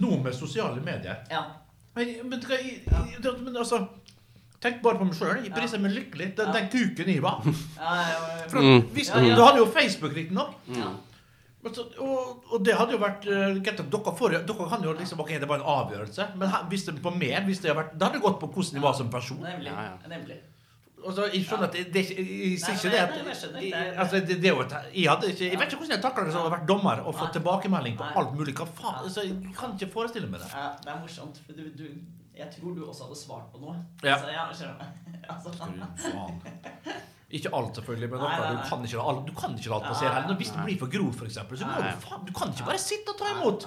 Nå med sosiale medier. Ja. Men, men, men altså Tenk bare på meg sjøl. Jeg priser meg lykkelig. Den, den kuken jeg var. Ja, ja, For, Mm. hvis, Ja, ja. Du hadde jo Facebook, riktignok. ja. Så- Og, og det hadde jo vært uh, dere, får, dere kan jo liksom Ok, det var en avgjørelse, men hvis det på meg hvis det, hadde vært, Da hadde gått på hvordan jeg var som person. Nemlig. Ja, ja. Nemlig. Altså, jeg skjønner at det, det, jeg sier ikke det at jeg jeg, Det altså, det, det jeg, hadde ikke, jeg vet ikke hvordan jeg takler det som å ha vært dommer og fått tilbakemelding på alt mulig. Hva faen? Altså, jeg kan ikke forestille meg det. Ja, det er morsomt, for du, du Jeg tror du også hadde svart på noe. Ja. Så, ja, skjønner. Altså. Ikke alt, selvfølgelig, men Nei, nei, Du nei. kan ikke, du kan ikke la alt passere. Heller. Hvis det blir for grovt, eksempel, så må du faen Du kan ikke bare sitte og ta imot.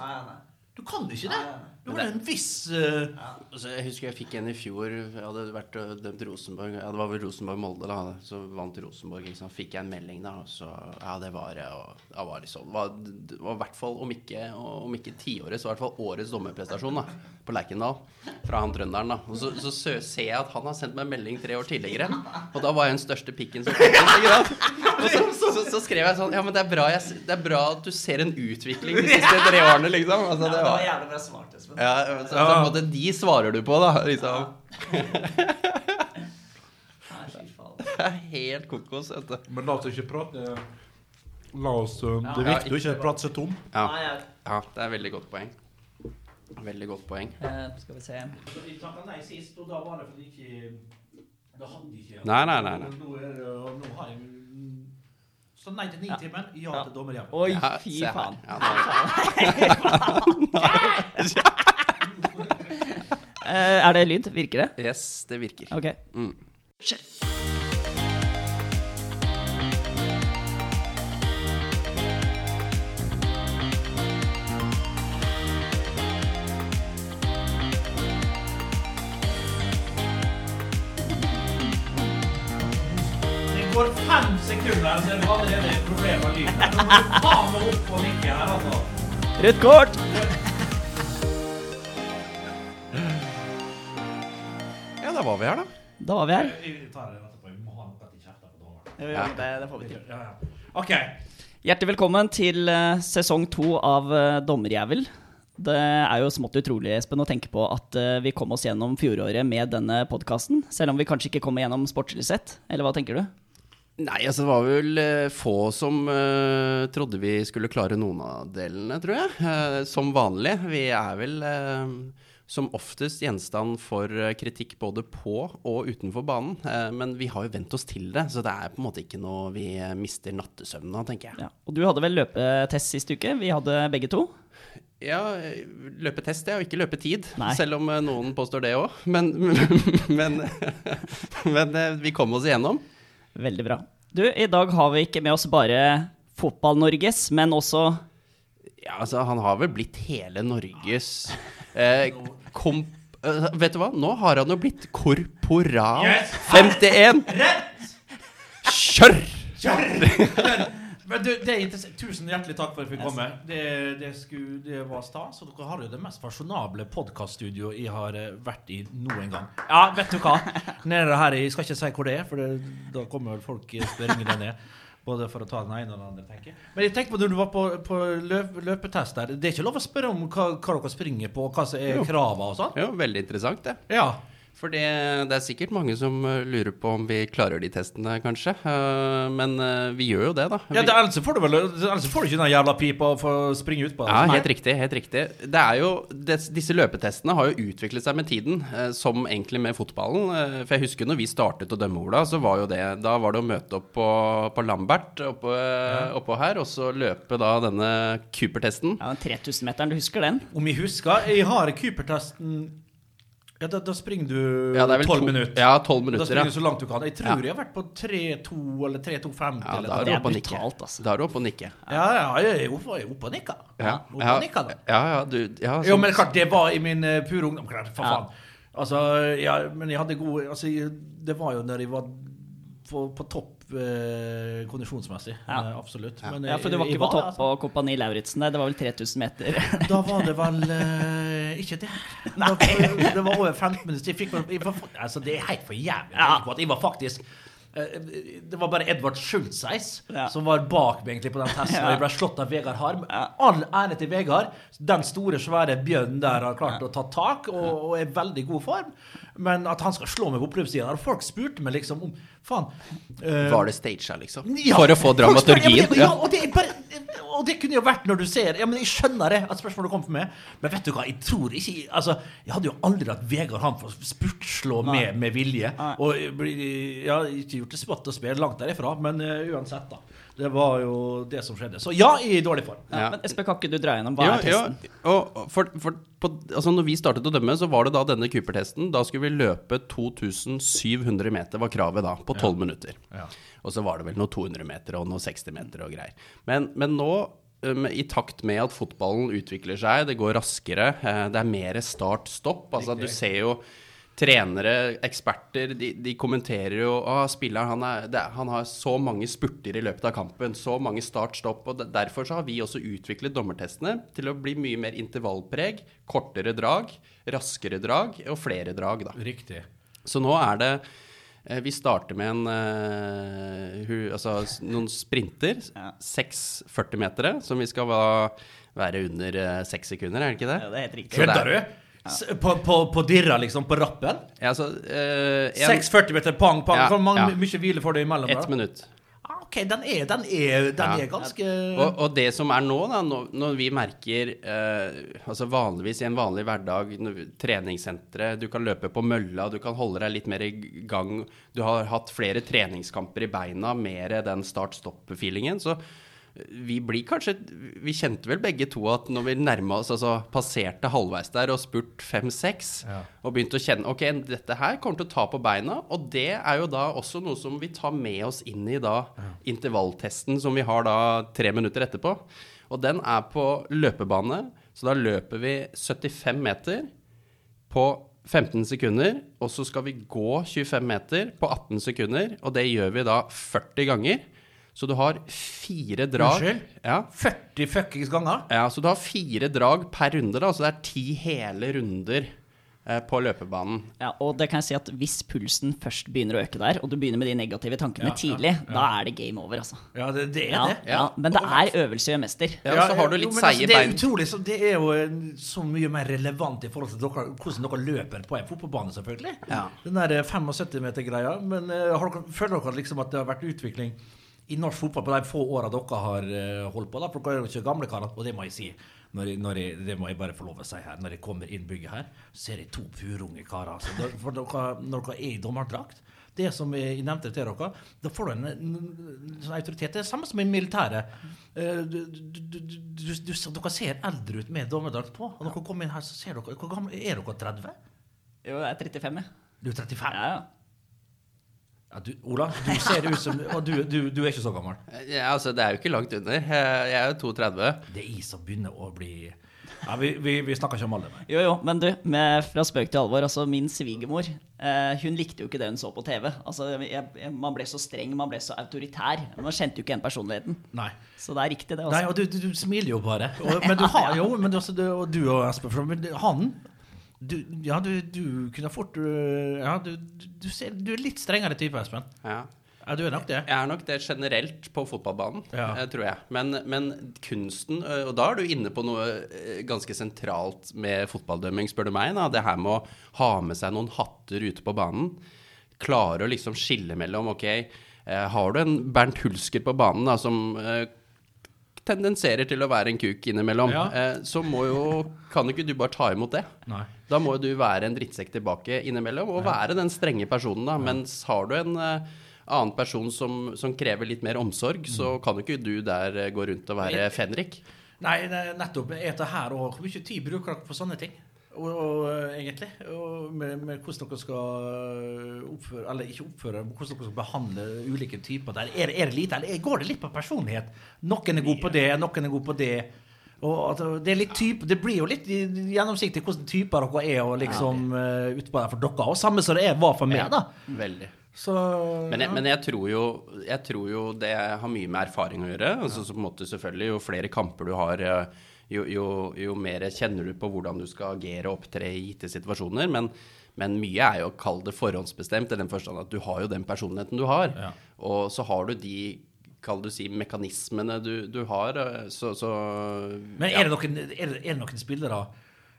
Du kan ikke nei. Det. Har en viss uh... Ja. Altså, jeg husker jeg fikk en i fjor. Jeg hadde vært og dømt Rosenborg. Ja, det var vel Rosenborg-Molde, da. Så vant Rosenborg. Ikke sant? Fikk jeg en melding, da. Så Ja, det var og, ja, var liksom, det var, det var i hvert fall, om ikke, om ikke tiåret, så i hvert fall årets dommerprestasjon da, på Lerkendal. Fra han trønderen, da. Og så, så ser jeg at han har sendt meg en melding tre år tidligere. Og da var jeg den største pikken som fantes. Og så, så, så skrev jeg sånn Ja, men det er, bra jeg, det er bra at du ser en utvikling de siste tre årene, liksom. Altså, Ja, det det var var, jævlig bra svart, Espen. Ja, så, så på en måte de svarer du på, da. Liksom. Nei. Det er helt kokos, vet du. Men la oss ikke prate La oss Ja. Det er viktig å ikke prate seg tom. Ja, Nei, det er veldig godt poeng. Veldig godt poeng. eh, skal vi se takka nei sist, og da var det fordi ikke Da hadde ikke Nei, nei, nei, nei. Nå, er, det- nå har jeg Så nei til. Nitimen, ja, Ja. til dommerhjem. Oi, Ja, fy faen. Ja, Eh, er det lyd? Virker det? yes, det virker. Ok. Mm. Det går fem sekunder, så er det allerede et problem med lyden. Du må du meg opp og nikke her, altså. Rødt kort! Var vi her, da. Da var vi her. Jeg tar det etterpå. Vi må ha noe til kjeften på dommeren. Ja, det, det får vi til. Ja, ja. OK. Hjertelig velkommen til eh, sesong to av uh, Dommerjævel. Det er jo smått utrolig Espen, å tenke på at eh, vi kom oss gjennom fjoråret med denne podkasten. Selv om vi kanskje ikke kommer gjennom sportslig sett. Eller hva tenker du? Nei, altså det var vel eh, få som uh, trodde vi skulle klare noen av delene, tror jeg. Uh, som vanlig. Vi er vel eh, som oftest gjenstand for eh, kritikk både på og utenfor banen. Eh, men vi har jo vent oss til det, så det er på en måte ikke noe vi eh, mister nattesøvnen av, tenker jeg. Ja. Og du hadde vel løpetest sist uke? Vi hadde begge to. Ja, løpetest ja, og ikke løpetid. Nei. Selv om noen påstår det òg. Men, men, men vi kom oss igjennom. Veldig bra. Du, i dag har vi ikke med oss bare Fotball-Norges, men også Ja, altså, han har vel blitt hele Norges eh, kom, eh, Vet du hva? Nå har han jo blitt korporal Yes! 51. Rett! Kjør! Men du, det er interessant. Tusen hjertelig takk for at vi fikk komme. Det, det, skulle, det var stas. Og dere har jo det mest fasjonable podkaststudioet jeg har eh, vært i noen gang. Ja, vet du hva? Nede her, Jeg skal ikke si hvor det er, for det, da kommer vel folk spørrende ned. Både for å ta den ene og den andre, tenker jeg. Men jeg tenker på når du var på, på løp, løpetest der. Det er ikke lov å spørre om hva, hva dere springer på, og hva som er kravene og sånn? Jo, veldig interessant, det. Ja. For det, det er sikkert mange som eh, lurer på om vi klarer de testene, kanskje. Eh, men eh, vi gjør jo det, da. ja det, ellers får du vel Ellers får du ikke den jævla pipa for å springe utpå. Ja, helt riktig. helt riktig. Det er jo, des, disse løpetestene har jo utviklet seg med tiden, som egentlig med fotballen. For jeg husker når vi startet å dømme, Ola, så var jo det Da var det å møte opp på, på Lambert oppå, oppå her, og så løpe da denne Cooper-testen. ja, den 3000-meteren. Du husker den? Om jeg husker Jeg har Cooper-testen Ja, da, da springer du Ja, tolv minutter. Ja, minutter. da springer du så langt du kan. Jeg tror Ja. jeg har vært på 3-2 eller 3-2-5. Ja, da er du Det oppe og nikker. altså. Da er du oppe og nikker. ja, ja, jeg er oppe, og nikker. Ja, oppe ja, ja, ja, du, ja, Jo, sånn- men klart, det var i min uh, pure ungdom. Klart, for Ja. faen. Altså, ja, men jeg hadde gode altså, Det var jo når jeg var på, på topp kondisjonsmessig. Ja. Eh, absolutt. Ja. Men Ja, for du var ikke på topp på Kompani Lauritzen. Det var vel 3000 meter. Da var det vel uh, ikke det. Da, det var over 15 minutter. Jeg fikk, jeg var, altså, det er helt for jævlig. Ja. Jeg var faktisk eh, Det var bare Edvard Schultzeis Ja. som var bak meg egentlig på den testen. Ja. Og jeg ble slått av Vegard Harm. All ære til Vegard. Den store, svære bjørnen der har klart å ta tak og, og er i veldig god form. Men at han skal slå meg på oppløpssida Og folk spurte meg liksom om Faen. Uh, Var det staged, liksom? ja, For å få dramaturgien? Ja, ja, og, det bare, og det kunne jo vært når du ser Ja, men Jeg skjønner det, at spørsmålet kom for meg. Men vet du hva, jeg tror ikke Altså, Jeg hadde jo aldri hatt Vegard Ham for å spurtslå med, med vilje. Nei. Og jeg har ikke gjort det spott og spe langt derifra, men uh, uansett, da. Det var jo det som skjedde. Så ja, i dårlig form. Ja, Ja. Men Espen, kan ikke du dra gjennom hva Ja, er testen? og for, for på, altså når vi startet å dømme, så var det da denne Cooper-testen. Da skulle vi løpe 2700 meter, var kravet da, på 12 minutter. Ja. Og så var det vel noe 200 meter og noe 60 meter og greier. Men, men nå, um, i takt med at fotballen utvikler seg, det går raskere, eh, det er mer start-stopp. Altså, du ser jo trenere, eksperter, de, de kommenterer jo at spilleren han, er, det, han har så mange spurter i løpet av kampen, så mange start-stopp. og Derfor så har vi også utviklet dommertestene til å bli mye mer intervallpreg, kortere drag, raskere drag og flere drag. da. Riktig. Så nå er det eh, Vi starter med en uh, hu, altså, noen sprinter. Ja. Seks 40-metere, som vi skal være under eh, seks sekunder, er det ikke det? Ja, det er helt riktig. Kødder er- du? S- På, på, på dirra, liksom? På rappen? Ja, altså, eh, 6,40 meter pang, pang. Ja, mange, ja. mye hvile får du imellom? Ett minutt. Ah, OK, den er, den er, den Ja. er ganske Og, og det som er nå, da, når, vi merker eh, Altså vanligvis i en vanlig hverdag, treningssentre, du kan løpe på mølla, du kan holde deg litt mer i gang, du har hatt flere treningskamper i beina, mer den start-stopp-feelingen, så vi blir kanskje Vi kjente vel begge to at når vi nærma oss, altså passerte halvveis der og spurt fem-seks, Ja. og begynte å kjenne Ok, dette her kommer til å ta på beina, og det er jo da også noe som vi tar med oss inn i da intervalltesten som vi har da tre minutter etterpå. Og den er på løpebane, så da løper vi 75 meter på 15 sekunder, og så skal vi gå 25 meter på 18 sekunder, og det gjør vi da 40 ganger. Så du har fire drag. Unnskyld? Ja, 40 fuckings ganger? ja, så du har fire drag per runde, da, så det er ti hele runder eh, på løpebanen. Ja, og det kan jeg si at Hvis pulsen først begynner å øke der, og du begynner med de negative tankene Ja, tidlig, ja. da er det game over. altså. Ja, det, det er Ja, det. ja, Men det er øvelse gjør mester. Ja, så har du litt jo, seige bein. Det er utrolig, så det er jo eh, så mye mer relevant i forhold til dere, hvordan dere løper på en fotballbane, selvfølgelig. Ja. Den der 75-meter-greia. Men uh, har dere, føler dere liksom at det har vært utvikling i norsk fotball på de få åra dere har eh, holdt på? da, For dere er jo ikke gamle karer, og det må jeg si. Når jeg, når jeg, det må jeg bare få lov å si her. Når jeg kommer inn bygget her, så ser jeg to purunge karer. Altså. For dere, når dere er i dommerdrakt det som jeg nevnte til dere, da får du en, sånn autoritet. Det er det samme som i militæret. Eh, Du, du, du, du, du, du, dere ser eldre ut med dommerdrakt på. Og når dere kommer inn her, så ser dere Hvor gamle er dere? 30? Jo, jeg er 35, jeg. Du er 35? Ja, ja. Ja, du, Ola, du ser ut som Og du, du, du er ikke så gammel. Ja, altså, det er jo ikke langt under. Eh, Jeg er jo 32. Det er jeg som begynner å bli Ja, Vi, vi, vi snakker ikke om alder. Jo, jo, men du, med, fra spøk til alvor. altså Min svigermor eh, hun likte jo ikke det hun så på TV. Altså, jeg, jeg, Man ble så streng, man ble så autoritær. Man kjente jo ikke igjen personligheten. nei. Så det er riktig, det. også. Nei, altså. og du, du, du smiler jo bare. Og, men du har jo men du, du, Og du og Espen Han du, Ja, du, du kunne fort Ja, du, du, ser, du er litt strengere type, Espen. Ja. Ja, du er nok det. Jeg er nok det generelt på fotballbanen, Ja. eh, tror jeg. Men, men kunsten Og da er du inne på noe eh, ganske sentralt med fotballdømming, spør du meg. Da. Det her med å ha med seg noen hatter ute på banen. Klare å liksom skille mellom OK, eh, har du en Bernt Hulsker på banen da, som tendenserer til å være en kuk innimellom, Ja. eh, så må jo Kan ikke du bare ta imot det? Nei. Da må jo du være en drittsekk tilbake innimellom, og være den strenge personen, da. Mens har du en eh, annen person som, som krever litt mer omsorg, så kan jo ikke du der eh, gå rundt og være fenrik. Nei, nei, nettopp. Er det her og Hvor mye tid bruker dere på sånne ting? Og, og, egentlig. Og med, med hvordan dere skal oppføre Eller ikke oppføre, hvordan dere skal behandle ulike typer. Der. Er, er det lite, eller går det litt på personlighet? Noen er god på det, noen er god på det. Og at det, type, det blir jo litt gjennomsiktig hvordan typer dere er og liksom uh, utpå der for dere. Og samme som det er, var for meg, da. Veldig. Så Men jeg, ja. men jeg, tror jo, jeg tror jo det har mye med erfaring å gjøre. Altså, så på en måte selvfølgelig Jo flere kamper du har, eh, jo, jo, jo mer kjenner du på hvordan du skal agere og opptre i gitte situasjoner. Men, men mye er jo å kalle det forhåndsbestemt, i den forstand at du har jo den personligheten du har. Ja. Og så har du de Kall du si mekanismene du, du har. eh, Så, så Men er det noen, er det, er det noen spillere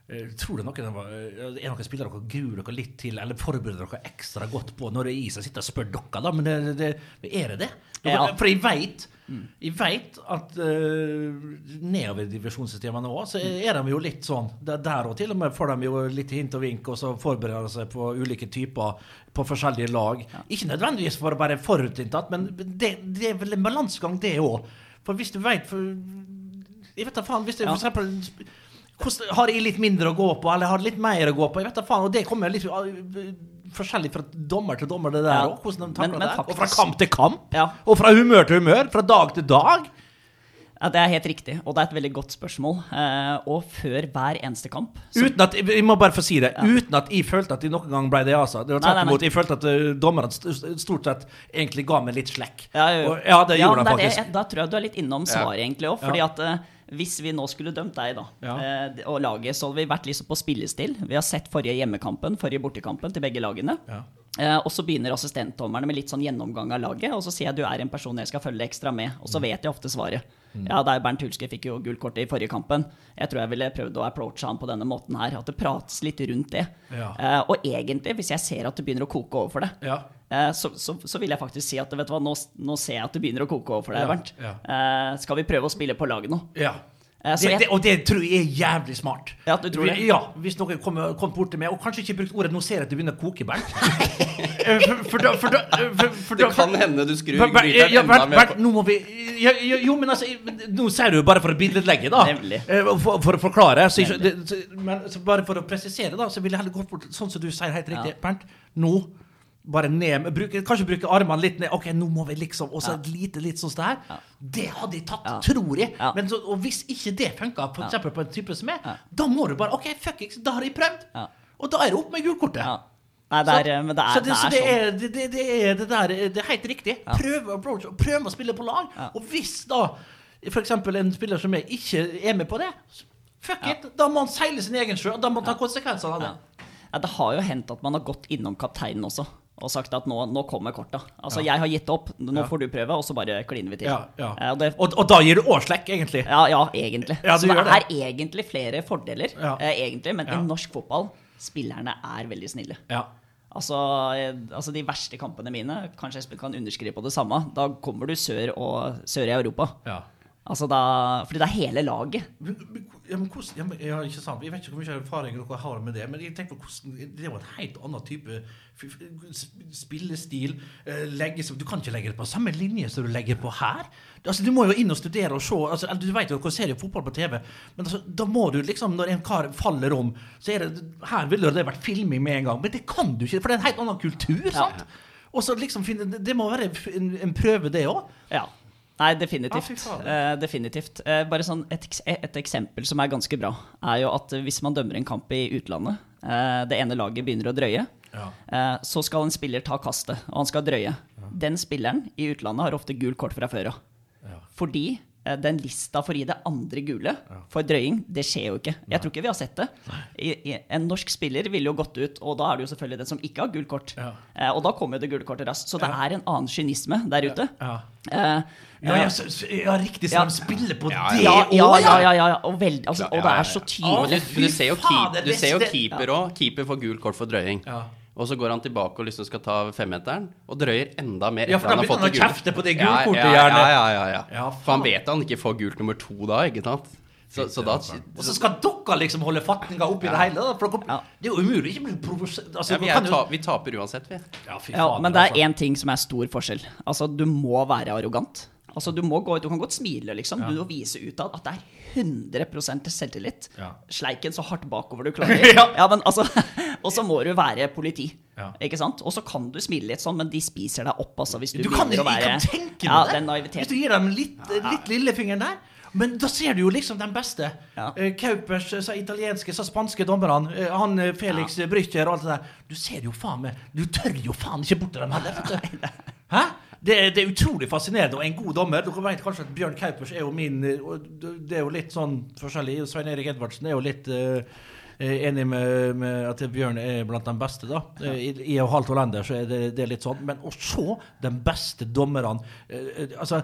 eh, Tror du noen, eh, er noen spillere dere gruer dere litt til, eller forbereder dere ekstra godt på når det er is? Jeg sitter og spør dere, da, men det, det, det, er det det? Ja. For jeg veit jeg vet at uh, nedover divisjonssystemene òg, så er de jo litt sånn. Der, og til og med får de jo litt hint og vink, og så forbereder de seg på ulike typer på forskjellige lag. Ikke nødvendigvis for å være forutinntatt, men det, det er vel en balansegang, det òg. For hvis du veit Jeg vet da faen, hvis det Ja. for eksempel Har jeg litt mindre å gå på, eller har litt mer å gå på? Jeg vet da faen, og Det kommer litt uh, forskjellig fra dommer til dommer, det der Ja. òg. Hvordan de Men- men det. Og fra kamp til kamp. Ja. Og fra humør til humør. Fra dag til dag. Ja, Det er helt riktig, og det er et veldig godt spørsmål. Eh, og før hver eneste kamp så, Uten at, jeg må bare få si det. Uten at jeg følte at jeg noen gang ble det, altså. Det var tvert nei, nei. imot. Jeg følte at uh, dommerne stort sett egentlig ga meg litt slekk. Ja. Og, ja det gjorde han de faktisk. det, Da tror jeg du er litt innom Ja. svaret, egentlig òg. Fordi Ja. at eh, hvis vi nå skulle dømt deg, da, Ja. eh, og laget, så hadde vi vært liksom på spillestil. Vi har sett forrige hjemmekampen, forrige bortekampen til begge lagene. Ja. Eh, og så begynner assistentdommerne med litt sånn gjennomgang av laget, og så sier jeg du er en person jeg skal følge ekstra med, og så Mm. vet jeg ofte svaret. Ja, der Bernt Hulske fikk jo gullkortet i forrige kampen. Jeg tror jeg ville prøvd å approache han på denne måten her, at det prates litt rundt det. Ja. Eh, og egentlig, hvis jeg ser at det begynner å koke over for det, Ja. Så, så, så vil jeg faktisk si at vet du hva, nå, nå ser jeg at det begynner å koke over for deg, Ja, Bernt. ja. Eh, skal vi prøve å spille på lag nå? ja. Eh, så Det, jeg- det, og det tror jeg er jævlig smart. Ja, du tror det? Ja, Hvis noen kommer kom bort til meg, og kanskje ikke brukt ordet 'nå ser jeg at det begynner å koke', Bernt. Eh, for, for, da- for, da- for, for, Det da- kan hende du skrur Bernt, ja, enda Bernt, Bernt, nå må vi ja, ja, Jo, men altså Nå sier du jo bare for å billedlegge, da. Nemlig. Eh, For, for å forklare. Så, ikke- det, så, men så bare for å presisere, da, så vil jeg heller gå bort sånn som du sier helt riktig. Ja. Bernt, nå bare ned bruke, Kanskje bruke armene litt ned. Ok, nå må vi liksom Og så et lite litt sånn der. Ja. Det hadde jeg tatt, Ja. tror jeg. Ja. Men så, og hvis ikke det funka, f.eks. På en type som Ja. da må du bare OK, fuck it, da har jeg prøvd. Og da er det opp med gulkortet. Nei, det er, så, men det er, så det, så det det er sånn. er, det, det, det er det der Det er helt riktig. Prøv, prøv å spille på lag. Og hvis da f.eks. en spiller som meg ikke er med på det, fuck it, da må han seile sin egen sjø. Da må han ta konsekvensene av det. Det har jo hendt at man har gått innom kapteinen også og sagt at nå, nå kommer korta. Altså, Ja. jeg har gitt opp, nå får du prøve, og så bare kliner vi til. Ja, ja. Eh, og det, Og, og da gir du årslekk, egentlig. ja, ja, egentlig. Ja, så det gjør er egentlig flere fordeler, eh, egentlig, men i norsk fotball, spillerne er veldig snille. Ja. Altså, eh, altså De verste kampene mine, kanskje Espen kan underskrive på det samme, da kommer du sør, og, sør i Europa. ja. Altså da, fordi det er hele laget. Ja, men hvordan, ja, men, ja, ikke sant. Jeg vet ikke hvor mye erfaring dere har med det, men jeg tenker på hvordan, det er jo en helt annen type spillestil. eh, legge, du kan ikke legge det på samme linje som du legger på her. Altså, du må jo inn og studere og se. Altså, du vet jo dere ser jo fotball på TV, men altså, da må du liksom, når en kar faller om, så er det Her ville det vært filming med en gang, men det kan du ikke, for det er en helt annen kultur. sant? Og så liksom finne, det- Det må være en, en prøve, det òg. Ja. Nei, definitivt. Ah, uh, definitivt. Uh, bare sånn et, et eksempel som er ganske bra, er jo at hvis man dømmer en kamp i utlandet, uh, det ene laget begynner å drøye, Ja. så skal en spiller ta kastet, og han skal drøye. Den spilleren i utlandet har ofte gult kort fra før av. Ja. Fordi den lista for å gi det andre gule for drøying, det skjer jo ikke. Jeg tror ikke vi har sett det. I, i, en norsk spiller ville jo gått ut, og da er det jo selvfølgelig den som ikke har gult kort. Ja. Eh, og da kommer jo det gule kortet raskt. Så det Ja. er en annen kynisme der ute. Ja. Eh, Ja, ja, så, så, ja, riktig, så Ja. de spiller på Ja, det ja, ja, ja, ja, ja, ja. Og, veld, altså, og det er så tydelig. Du, du ser jo, keep, du ser jo keeper òg. Keeper får gult kort for drøying. Ja. Og så går han tilbake og liksom skal ta femmeteren, og drøyer enda mer. Ja, for da han har fått han å det kjefte på det gule kortet, ja, gjerne. Ja, ja, ja, ja. Ja, For han vet han ikke får gult nummer to da, ikke sant? Så, så da Og så skal dere liksom holde fatninga oppi det hele. Da, for dere, Det er jo umulig ikke bli provosert. Altså, ja, ta, vi taper uansett, vi. ja, fy Ja, faen, men det er altså. én ting som er stor forskjell. Altså, du må være arrogant. Altså, du, må gå, du kan godt smile, liksom. Du må vise utad at det er 100 selvtillit. Sleiken så hardt bakover du klarer. Ja. men altså, og så må du være politi. Ikke sant? Og så kan du smile litt sånn, men de spiser deg opp, altså, hvis du, Du kan, å være kan tenke Ja, det. Hvis du gir dem litt, litt lillefingeren der. Men da ser du jo liksom den beste. Ja. Eh, Kaupers, sa så italienske, så spanske dommerne. eh, Han eh, Felix ja. Brücher og alt det der. Du ser jo faen meg Du tør jo faen ikke bort til dem heller. Hæ? Det, er- det er utrolig fascinerende, og en god dommer. Dere vet kanskje at Bjørn Kaupers er jo min eh, Det er jo litt sånn forskjellig. Svein Erik Edvardsen er jo litt eh, enig med, med at Bjørn er blant de beste, da. Ja. I, I og halvt hollender så er det, det er litt sånn. Men å se de beste dommerne Altså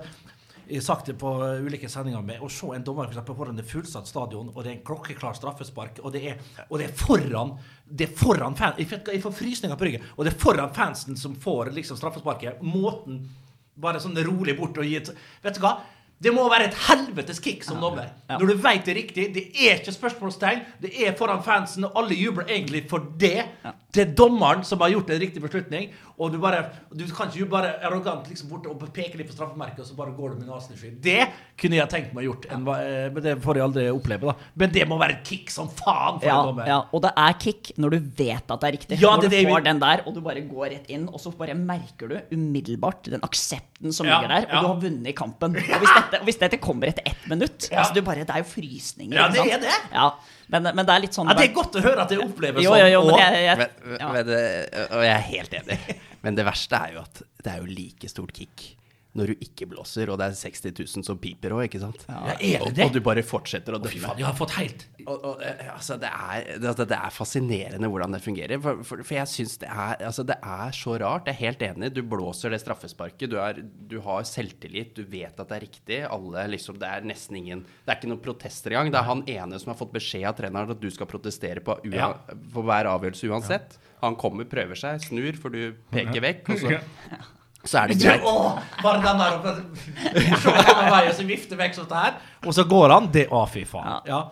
jeg har sagt det på uh, ulike sendinger med å se en dommer for foran det fullsatt stadion, og det er en klokkeklar straffespark, og det er, og det er foran det er foran fan, jeg, får, frysninger på ryggen, og det er foran fansen som får liksom straffesparket. Måten bare sånn rolig bort og gi et Vet du hva? Det må være et helvetes kick som dommer. Ja. Når du vet det riktig. Det er ikke spørsmålstegn. Det er foran fansen, og alle jubler egentlig for det. Det er dommeren som har gjort en riktig beslutning. Og du bare Du kan ikke bare arrogant liksom bort og peke litt på straffemerket, og så bare går du med nesen i sky. Det kunne jeg tenkt meg å gjort, en, eh, men det får jeg aldri oppleve, da. Men det må være et kick som faen for Ja, en dommer. ja, og det er kick når du vet at det er riktig. Ja, når det er du det vi- får den der, og du bare går rett inn, og så bare merker du umiddelbart den aksepten som Ja, ligger der, og ja. du har vunnet kampen. Og hvis dette, og hvis dette kommer etter ett minutt Ja. altså du bare, Det er jo frysninger. Ja, det er det. Ja, men, men det er litt sånn Ja, det er godt å høre at det oppleves sånn. jo, jo, men jeg, jeg, ja. men det, og jeg er helt enig. Men det verste er jo at det er jo like stort kick når du ikke blåser, og det er 60 000 som piper òg, ikke sant? Ja, er det det? og du bare fortsetter å Fy dømme. faen, jeg har fått helt Og, og, eh, altså, det, er, det, altså, det er fascinerende hvordan det fungerer. For, for, for jeg syns det altså, Det er så rart. Jeg er helt enig. Du blåser det straffesparket. Du, er, du har selvtillit. Du vet at det er riktig. Alle liksom Det er nesten ingen Det er ikke noen protester engang. Det er han ene som har fått beskjed av treneren at du skal protestere på, Ja. på hver avgjørelse uansett. Han kommer, prøver seg, snur, for du peker vekk, og så, så er det greit. Åh, bare den der. Se hvem vei, og så vifter vekk sånn her. Og så går han. Det Å, fy faen. Ja.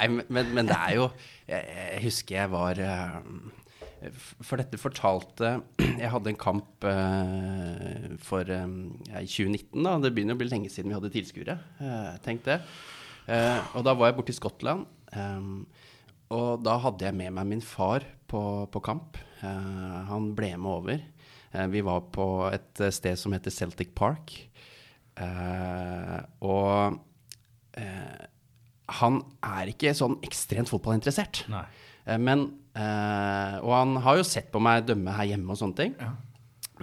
Nei, men- men, det er jo Jeg, jeg husker jeg var eh, For dette fortalte Jeg hadde en kamp uh, for ja, i 2019. da Det begynner å bli lenge siden vi hadde tilskuere. Uh, tenk det. Uh, og da var jeg borte i Skottland. Um, og da hadde jeg med meg min far på, på kamp. Han ble med over. Eh, vi var på et eh, sted som heter Celtic Park. Eh, og eh, han er ikke sånn ekstremt fotballinteressert. Nei. Men eh, Og han har jo sett på meg dømme her hjemme og sånne ting.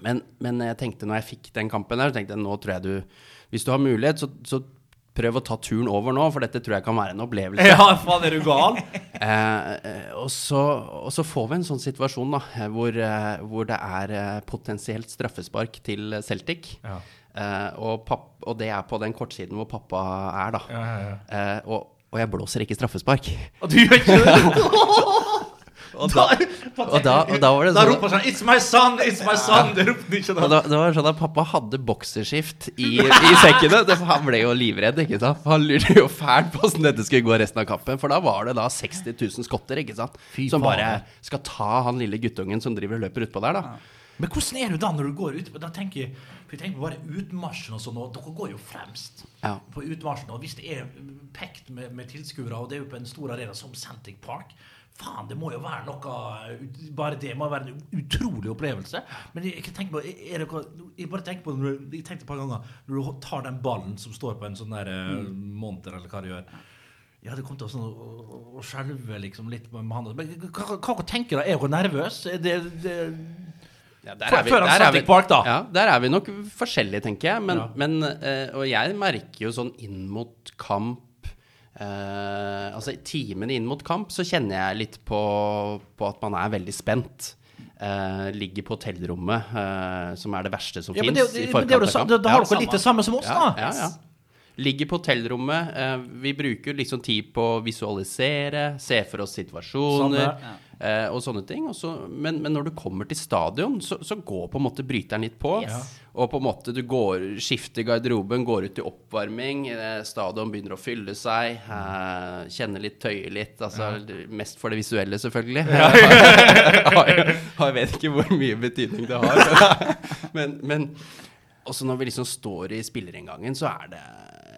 Men, men jeg tenkte når jeg fikk den kampen der, så tenkte jeg nå tror jeg du Hvis du har mulighet, så, så prøv å ta turen over nå, for dette tror jeg kan være en opplevelse. Ja, faen, er du gal? Eh, eh, og, så, og så får vi en sånn situasjon da, eh, hvor, eh, hvor det er eh, potensielt straffespark til Celtic. Ja. Eh, og, papp, og det er på den kortsiden hvor pappa er, da. Ja, ja, ja. Eh, og, og jeg blåser ikke straffespark. Og du gjør ikke det? Og da, og da, og da var det Da sånn roper han sånn 'It's my son! It's my son!' Det ropte ikke da. og da. da, det var sånn at pappa hadde bokserskift i, i sekkene. Det, han ble jo livredd, ikke sant. Han lurte jo fælt på åssen dette skulle gå resten av kampen. For da var det da 60 000 skotter, ikke sant. Fy Som bare skal ta han lille guttungen som driver og løper utpå der, da. Men hvordan er du da når du går ut? Da tenker jeg, for jeg tenker bare utmarsjen og sånn, og dere går jo fremst Ja. på utmarsjen. Og hvis det er pekt med, med tilskuere, og det er jo på en stor arena som Celtic Park Faen, det må jo være noe Bare det må være en utrolig opplevelse. Men jeg, jeg tenker på det, Jeg bare tenker på Jeg tenkte et par ganger Når du tar den ballen som står på en sånn der mm. monter, eller hva du gjør ja, det kom til å, sånn, å, å, skjelve liksom litt med hånda. Men hva, hva, tenker du? Er dere nervøs? Er det, det Ja, der er vi- der er vi- Park. Ja, der er vi nok forskjellige, tenker jeg. Men, Ja. men, eh, og jeg merker jo sånn inn mot kamp eh, Altså i timene inn mot kamp så kjenner jeg litt på, på at man er veldig spent. Uh, ligger på hotellrommet, uh, som er det verste som Ja, fins. da, har dere litt det samme som oss, ja, da. ja, ja. Ligger på hotellrommet. Vi bruker liksom tid på å visualisere, se for oss situasjoner Samme. Eh, og sånne ting. Også, men, men når du kommer til stadion, så, så går på en måte bryteren litt på. Yes. Og på en måte du går, skifter garderoben, går ut til oppvarming. Eh, stadion begynner å fylle seg. Eh, kjenner litt, tøyer litt. Altså, Mest for det visuelle, selvfølgelig. jeg, jeg vet ikke hvor mye betydning det har. men, men også når vi liksom står i spillerinngangen, så er det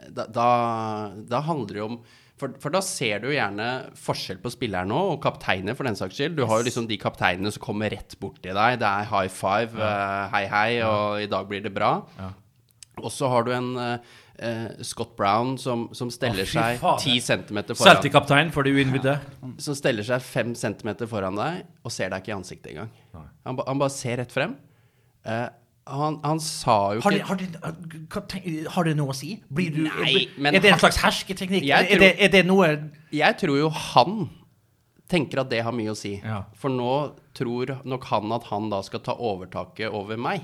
Da, da, da handler det jo om for, for da ser du gjerne forskjell på spilleren nå, og kapteiner for den saks skyld. Du har jo liksom de kapteinene som kommer rett bort til deg. Det er high five, eh, hei hei, og i dag blir det bra. Ja. Og så har du en uh, Scott Brown som, som steller Å, seg. 10 cm foran Celtic-kaptein, for uinnvidde. Ja. som steller seg fem centimeter foran deg og ser deg ikke i ansiktet engang. Han, ba, han bare ser rett frem. Eh, Han, han sa jo Har det, ikke har, det, hva tenk- har det noe å si? Blir du, Nei, men er det en slags hersketeknikk? Er, det, er det noe Jeg tror jo han tenker at det har mye å si. Ja. For nå tror nok han at han da skal ta overtaket over meg.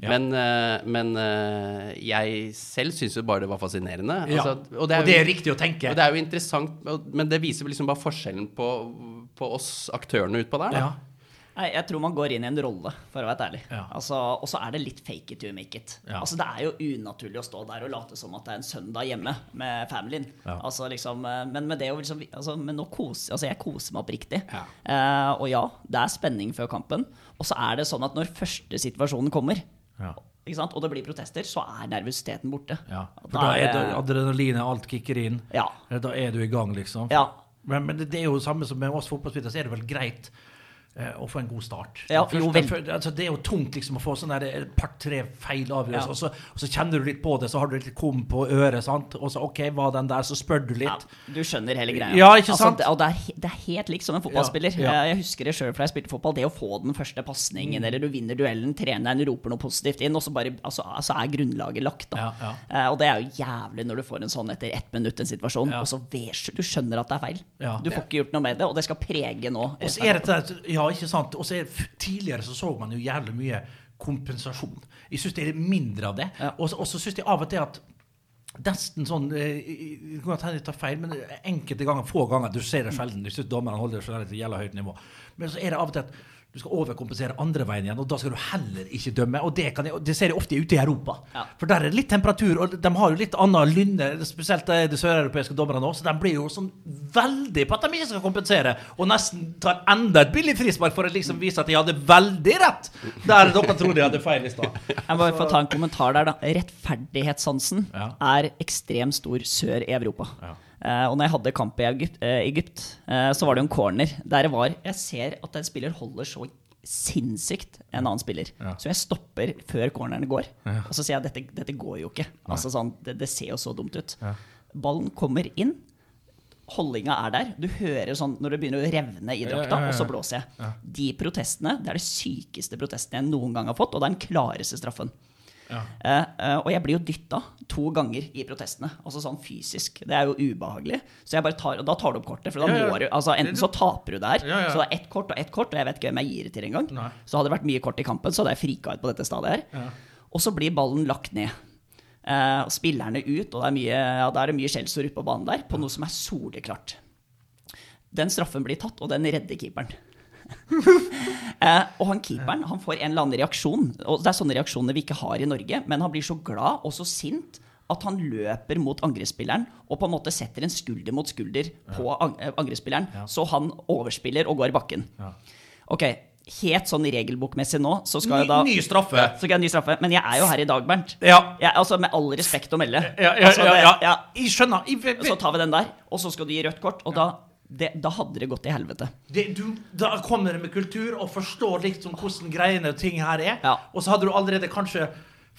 Ja. Men, eh, men eh, jeg selv syns jo bare det var fascinerende. Ja. Altså, og, det er jo- riktig å tenke. Og det er jo interessant, men det viser liksom bare forskjellen på, på oss aktørene utpå der. Da. ja. Nei, jeg tror man går inn i en rolle, for å være ærlig. Ja. Altså, og så er det litt fake it to make it. Ja. Altså, det er jo unaturlig å stå der og late som at det er en søndag hjemme med familien. Ja. Altså, liksom, eh, men med det å liksom, altså, men nå koser, altså, jeg koser meg oppriktig. Ja. Eh, og ja, det er spenning før kampen. Og så er det sånn at når første situasjonen kommer, og det blir protester, så er nervøsiteten borte. ja. For Da er det adrenalinet, alt kicker inn. Ja. Da er du i gang, liksom. Ja. Men, men det er jo samme som med oss fotballspillere, så er det vel greit eh, å få en god start. Ja, Først- jo, for- altså, det er jo tungt liksom å få sånn par-tre feil avgjørelser, Ja. og, så, og så kjenner du litt på det, så har du litt kom på øret, sant? og så OK, var den der, så spør du Ja, litt. du skjønner hele greia. Ja, ikke sant? Altså, det, og det er, det er helt likt som en fotballspiller. Ja, ja. Jeg husker det sjøl fra jeg spilte fotball. Det å få den første pasningen, Mm. eller du vinner duellen, treneren roper noe positivt inn, og så bare altså, altså er grunnlaget lagt. Da. Ja, ja. Eh, og det er jo jævlig når du får en sånn etter ett minutt en situasjon, Ja. og så ves, du skjønner at det er feil. Ja. Du får ikke gjort noe med det, og det skal prege nå. Og så er det til- ja, ikke sant? Og så er, tidligere så så man jo jævlig mye kompensasjon. Jeg syns det er mindre av det. Ja. Og, så- syns jeg av og til at Nesten sånn eh, Det kan hende jeg tar feil, men enkelte ganger, få ganger Du ser det sjelden. Jeg syns dommerne holder det så til jævla høyt nivå. Men så er det av og til at du skal overkompensere andre veien igjen, og da skal du heller ikke dømme. Og det, kan jeg, det ser jeg ofte ute i Europa. Ja. For der er det litt temperatur, og de har jo litt annen lynne, spesielt de søreuropeiske dommerne nå, så de blir jo sånn veldig på at de ikke skal kompensere, og nesten tar enda et billig frispark for å liksom vise at de hadde veldig rett der dere trodde de hadde feil i stad. Jeg må bare få ta en kommentar der, da. Rettferdighetssansen Ja. er ekstremt stor sør i Europa. Ja. Eh, og når jeg hadde kamp i Egypt, eh, Egypt eh, så var det en corner der det var Jeg ser at en spiller holder så sinnssykt en annen spiller. Ja. Så jeg stopper før corneren går. Og så sier jeg dette, dette går jo ikke. Altså sånn, det, det ser jo så dumt ut. Ja. Ballen kommer inn. Holdninga er der. Du hører sånn når det begynner å revne i drakta, ja, ja, ja. og så blåser jeg. De protestene det er det sykeste protestene jeg noen gang har fått, og det er den klareste straffen. Ja. Eh, eh, og jeg blir jo dytta to ganger i protestene. Altså sånn fysisk. Det er jo ubehagelig. Så jeg bare tar, og da tar du opp kortet. For da Ja, ja. må du Altså enten så taper du der, så det er ett kort og ett kort, og jeg vet ikke hvem jeg gir det til engang. Så hadde det vært mye kort i kampen, så hadde jeg frika ut på dette stadiet her. Og så blir ballen lagt ned. Eh, og spillerne ut, og det er mye, ja, er det mye skjellsord ute på banen der, på noe som er soleklart. Den straffen blir tatt, og den redder keeperen. Eh, og han keeperen han får en eller annen reaksjon. Og det er sånne reaksjoner vi ikke har i Norge, men han blir så glad og så sint at han løper mot angrepsspilleren og på en måte setter en skulder mot skulder på ang eh, angrepsspilleren, så han overspiller og går i bakken. Ja. Ok, helt sånn regelbokmessig nå, så skal Ny, jeg da ny straffe. så skal jeg ny straffe. Men jeg er jo her i dag, Bernt. Ja. Jeg, altså, med all respekt å melde. Ja, ja, Altså, ja, det- ja. ja. Jeg skjønner. Jeg, Så tar vi den der, og så skal du gi rødt kort. Og da, det, da hadde det gått til helvete. det, du, da kommer det med kultur og forstår liksom hvordan greiene og ting her er. Ja. Og så hadde du allerede kanskje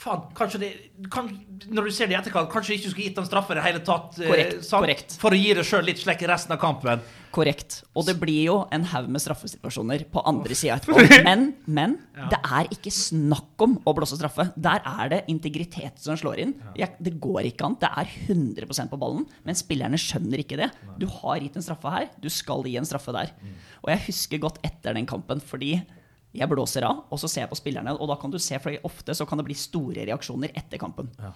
Faen, kanskje det kan, Når du ser det i etterkant, kanskje ikke skulle gitt dem straffe i det hele tatt. eh, Korrekt, sant? korrekt. For å gi deg sjøl litt slekk i resten av kampen. Korrekt. Og det blir jo en haug med straffesituasjoner på andre sida etterpå. Men, men det er ikke snakk om å blåse straffe. Der er det integritet som slår inn. Jeg, det går ikke an. Det er 100% på ballen, men spillerne skjønner ikke det. Du har gitt en straffe her, du skal gi en straffe der. Og jeg husker godt etter den kampen, fordi jeg blåser av, og så ser jeg på spillerne, og da kan du se, for ofte så kan det bli store reaksjoner etter kampen. Ja.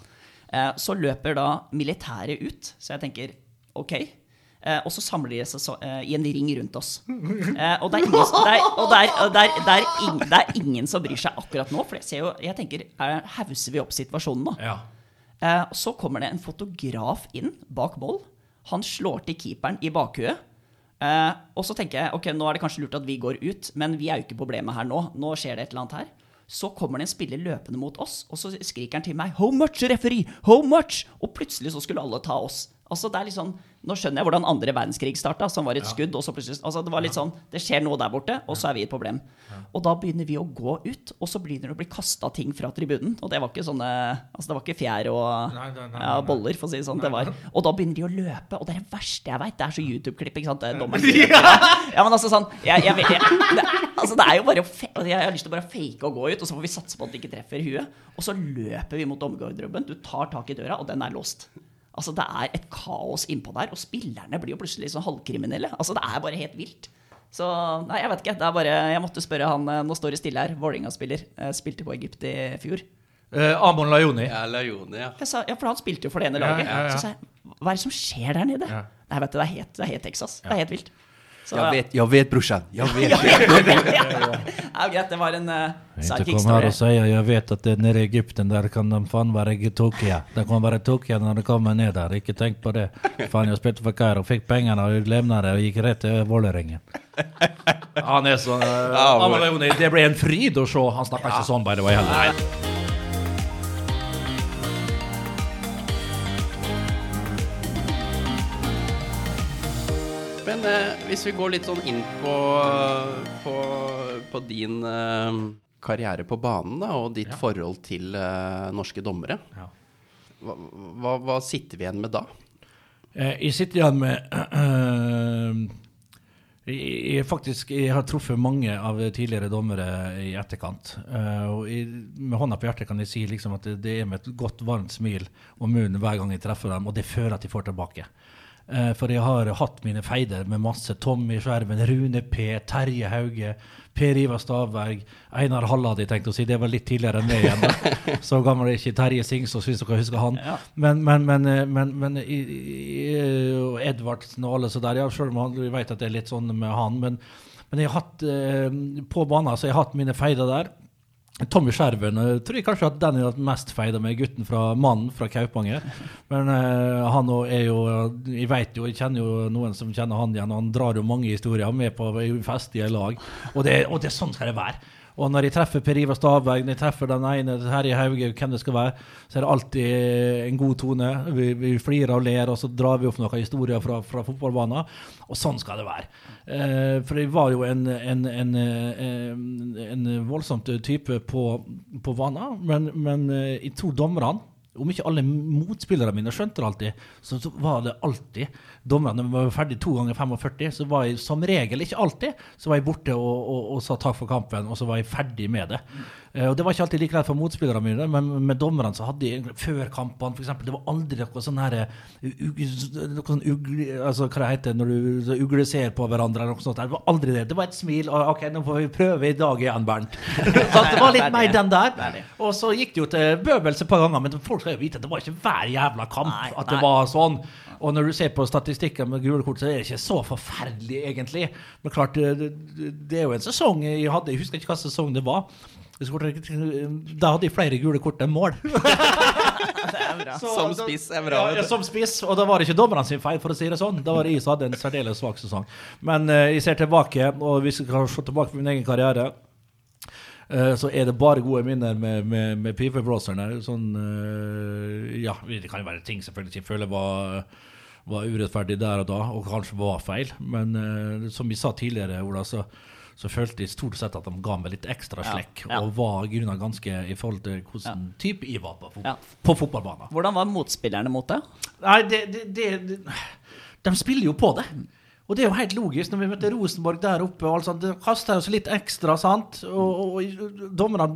Så løper da militæret ut, så jeg tenker OK. Eh, og så samler de seg eh, i en ring rundt oss. Eh, og det er, ingen, som- bryr seg akkurat nå. For jeg, ser jo, jeg tenker, er, hauser vi opp situasjonen nå? Ja. Eh, så kommer det en fotograf inn bak mål. Han slår til keeperen i bakhuet. Eh, og så tenker jeg ok, nå er det kanskje lurt at vi går ut, men vi er jo ikke problemet her nå. Nå skjer det et eller annet her. Så kommer det en spiller løpende mot oss, og så skriker han til meg 'How much, referee? How much?' Og plutselig så skulle alle ta oss. Altså det er litt sånn, Nå skjønner jeg hvordan andre verdenskrig starta, som var et skudd. og så plutselig, altså Det var litt sånn, det skjer noe der borte, og så er vi et problem. Og da begynner vi å gå ut, og så begynner det å bli kasta ting fra tribunen. Og det var ikke sånne, altså det var ikke fjær og Nei, nei, nei, ja, boller, for å si det sånn. Det var. Og da begynner de å løpe, og det er det verste jeg veit. Det er så YouTube-klipp. ikke sant? Det er dommer. Ja, men altså sånn jeg, jeg, jeg, det, Altså, det er jo bare å fe Jeg har lyst til å bare fake og gå ut, og så får vi satse på at det ikke treffer huet. Og så løper vi mot dommergarderoben. Du tar tak i døra, og den er låst. Altså, Det er et kaos innpå der, og spillerne blir jo plutselig sånn halvkriminelle. Altså, Det er bare helt vilt. Så nei, jeg vet ikke. det er bare, Jeg måtte spørre han eh, Nå står det stille her. Vålerenga-spiller. eh, Spilte på Egypt i fjor. Eh, Amon Lajoni. Ja, Lajoni, ja. Jeg sa, ja, For han spilte jo for det ene laget. ja, ja. Så sa jeg hva er det som skjer der nede? Ja. Nei, vet du, det er helt, det er helt Texas. Det er helt vilt. Så, Jeg vet, jeg vet brorsan. Jeg vet. ja, greit, det var en uh, sidekick kom her og si jeg vet at det nede i Egypten der kan de faen være Tokia De kan være Tokia når de kommer ned der. Ikke tenk på det. Faen, jeg spilte for Kairo, fikk pengene og levna det og gikk rett til Vålerengen. Han er sånn uh, Det ble en fryd å se. Han snakker ikke sånn, by the way, heller. Men hvis vi går litt sånn inn på, på, på din eh, karriere på banen da, og ditt forhold til eh, norske dommere, Ja. hva, hva, hva sitter vi igjen med da? Eh, Jeg sitter igjen med jeg, jeg, faktisk, jeg har truffet mange av tidligere dommere i etterkant. Eh, og jeg, med hånda på hjertet kan jeg si liksom at det, det er med et godt, varmt smil om munnen hver gang jeg treffer dem, og det fører at de får tilbake. Eh, for jeg har hatt mine feider med masse Tommy Skjerven, Rune P, Terje Hauge, Per Ivar Stavberg, Einar Halla hadde jeg tenkt å si. Det var litt tidligere enn meg igjen. Så gammel er ikke Terje Singsås, hvis dere husker han. Men, men, men, eh, men, men i, i, og Edvardsen og alle så der, ja, selv om han, vi vet at det er litt sånn med han, men, men jeg har hatt eh, på banen så jeg har hatt mine feider der. Tommy Skjerven eh, tror jeg kanskje at den er mest feida med, gutten fra mannen fra Kaupanger. Men uh, han er jo Jeg vet jo, jeg kjenner jo noen som kjenner han igjen. og Han drar jo mange historier med på festlige lag. Og det, og det er sånn skal det være. Og når jeg treffer Per Ivar Stavberg, når jeg treffer den ene Terje Hauge, hvem det skal være, så er det alltid en god tone. Vi, vi flirer og ler, og så drar vi opp noen historier fra, fra fotballbanen. Og sånn skal det være. Eh, for jeg var jo en, en, en, eh, en voldsomt type på, på banen, men, men eh, jeg tror dommerne om ikke alle motspillerne mine skjønte det alltid, så, så var det alltid Dommerne var ferdig to ganger 45, så var jeg som regel, ikke alltid, så var jeg borte og, og, og sa takk for kampen, og så var jeg ferdig med det. Eh, og Det var ikke alltid like lett for motspillerne mine, men med dommerne så hadde de før kampene f.eks. Det var aldri noe sånn her noe sånn ugle, altså Hva det heter når du ugleser på hverandre, eller noe sånt. Det var aldri det. Det var et smil. og OK, nå får vi prøve i dag igjen, Bernt. så det var litt mer den der. Er. Og så gikk det jo til bøvelse et par ganger, men folk skal jo vite at det var ikke hver jævla kamp Nei, at det nei. var sånn. Og når du ser på statistikken med gule kort, så er det ikke så forferdelig, egentlig. Men klart, det, det, det er jo en sesong jeg hadde, jeg husker ikke hva sesong det var. Skårte Da hadde jeg flere gule kort enn mål. Det bra. Som spiss er bra, Ja, som spiss, og da var det ikke dommerne sin feil, for å si det sånn. Da var det jeg som hadde en særdeles svak sesong. Men uh, jeg ser tilbake, og hvis jeg kan se tilbake på min egen karriere, eh, så er det bare gode minner med, med, med pipebråserne. Sånn eh, Ja, det kan jo være ting selvfølgelig jeg føler var var urettferdig der og da, og kanskje var feil. Men eh, som vi sa tidligere, Ola, så, så følte jeg stort sett at de ga meg litt ekstra slekk. ja. Og var i grunnen ganske i forhold til hvordan type jeg var på, fot Ja. på fotballbanen. Hvordan var motspillerne mot deg? Nei, det, det, det, det De spiller jo på det. Og det er jo helt logisk når vi møtte Rosenborg der oppe. og alt sånt, Det kasta oss litt ekstra, sant? Og, og, og dommerne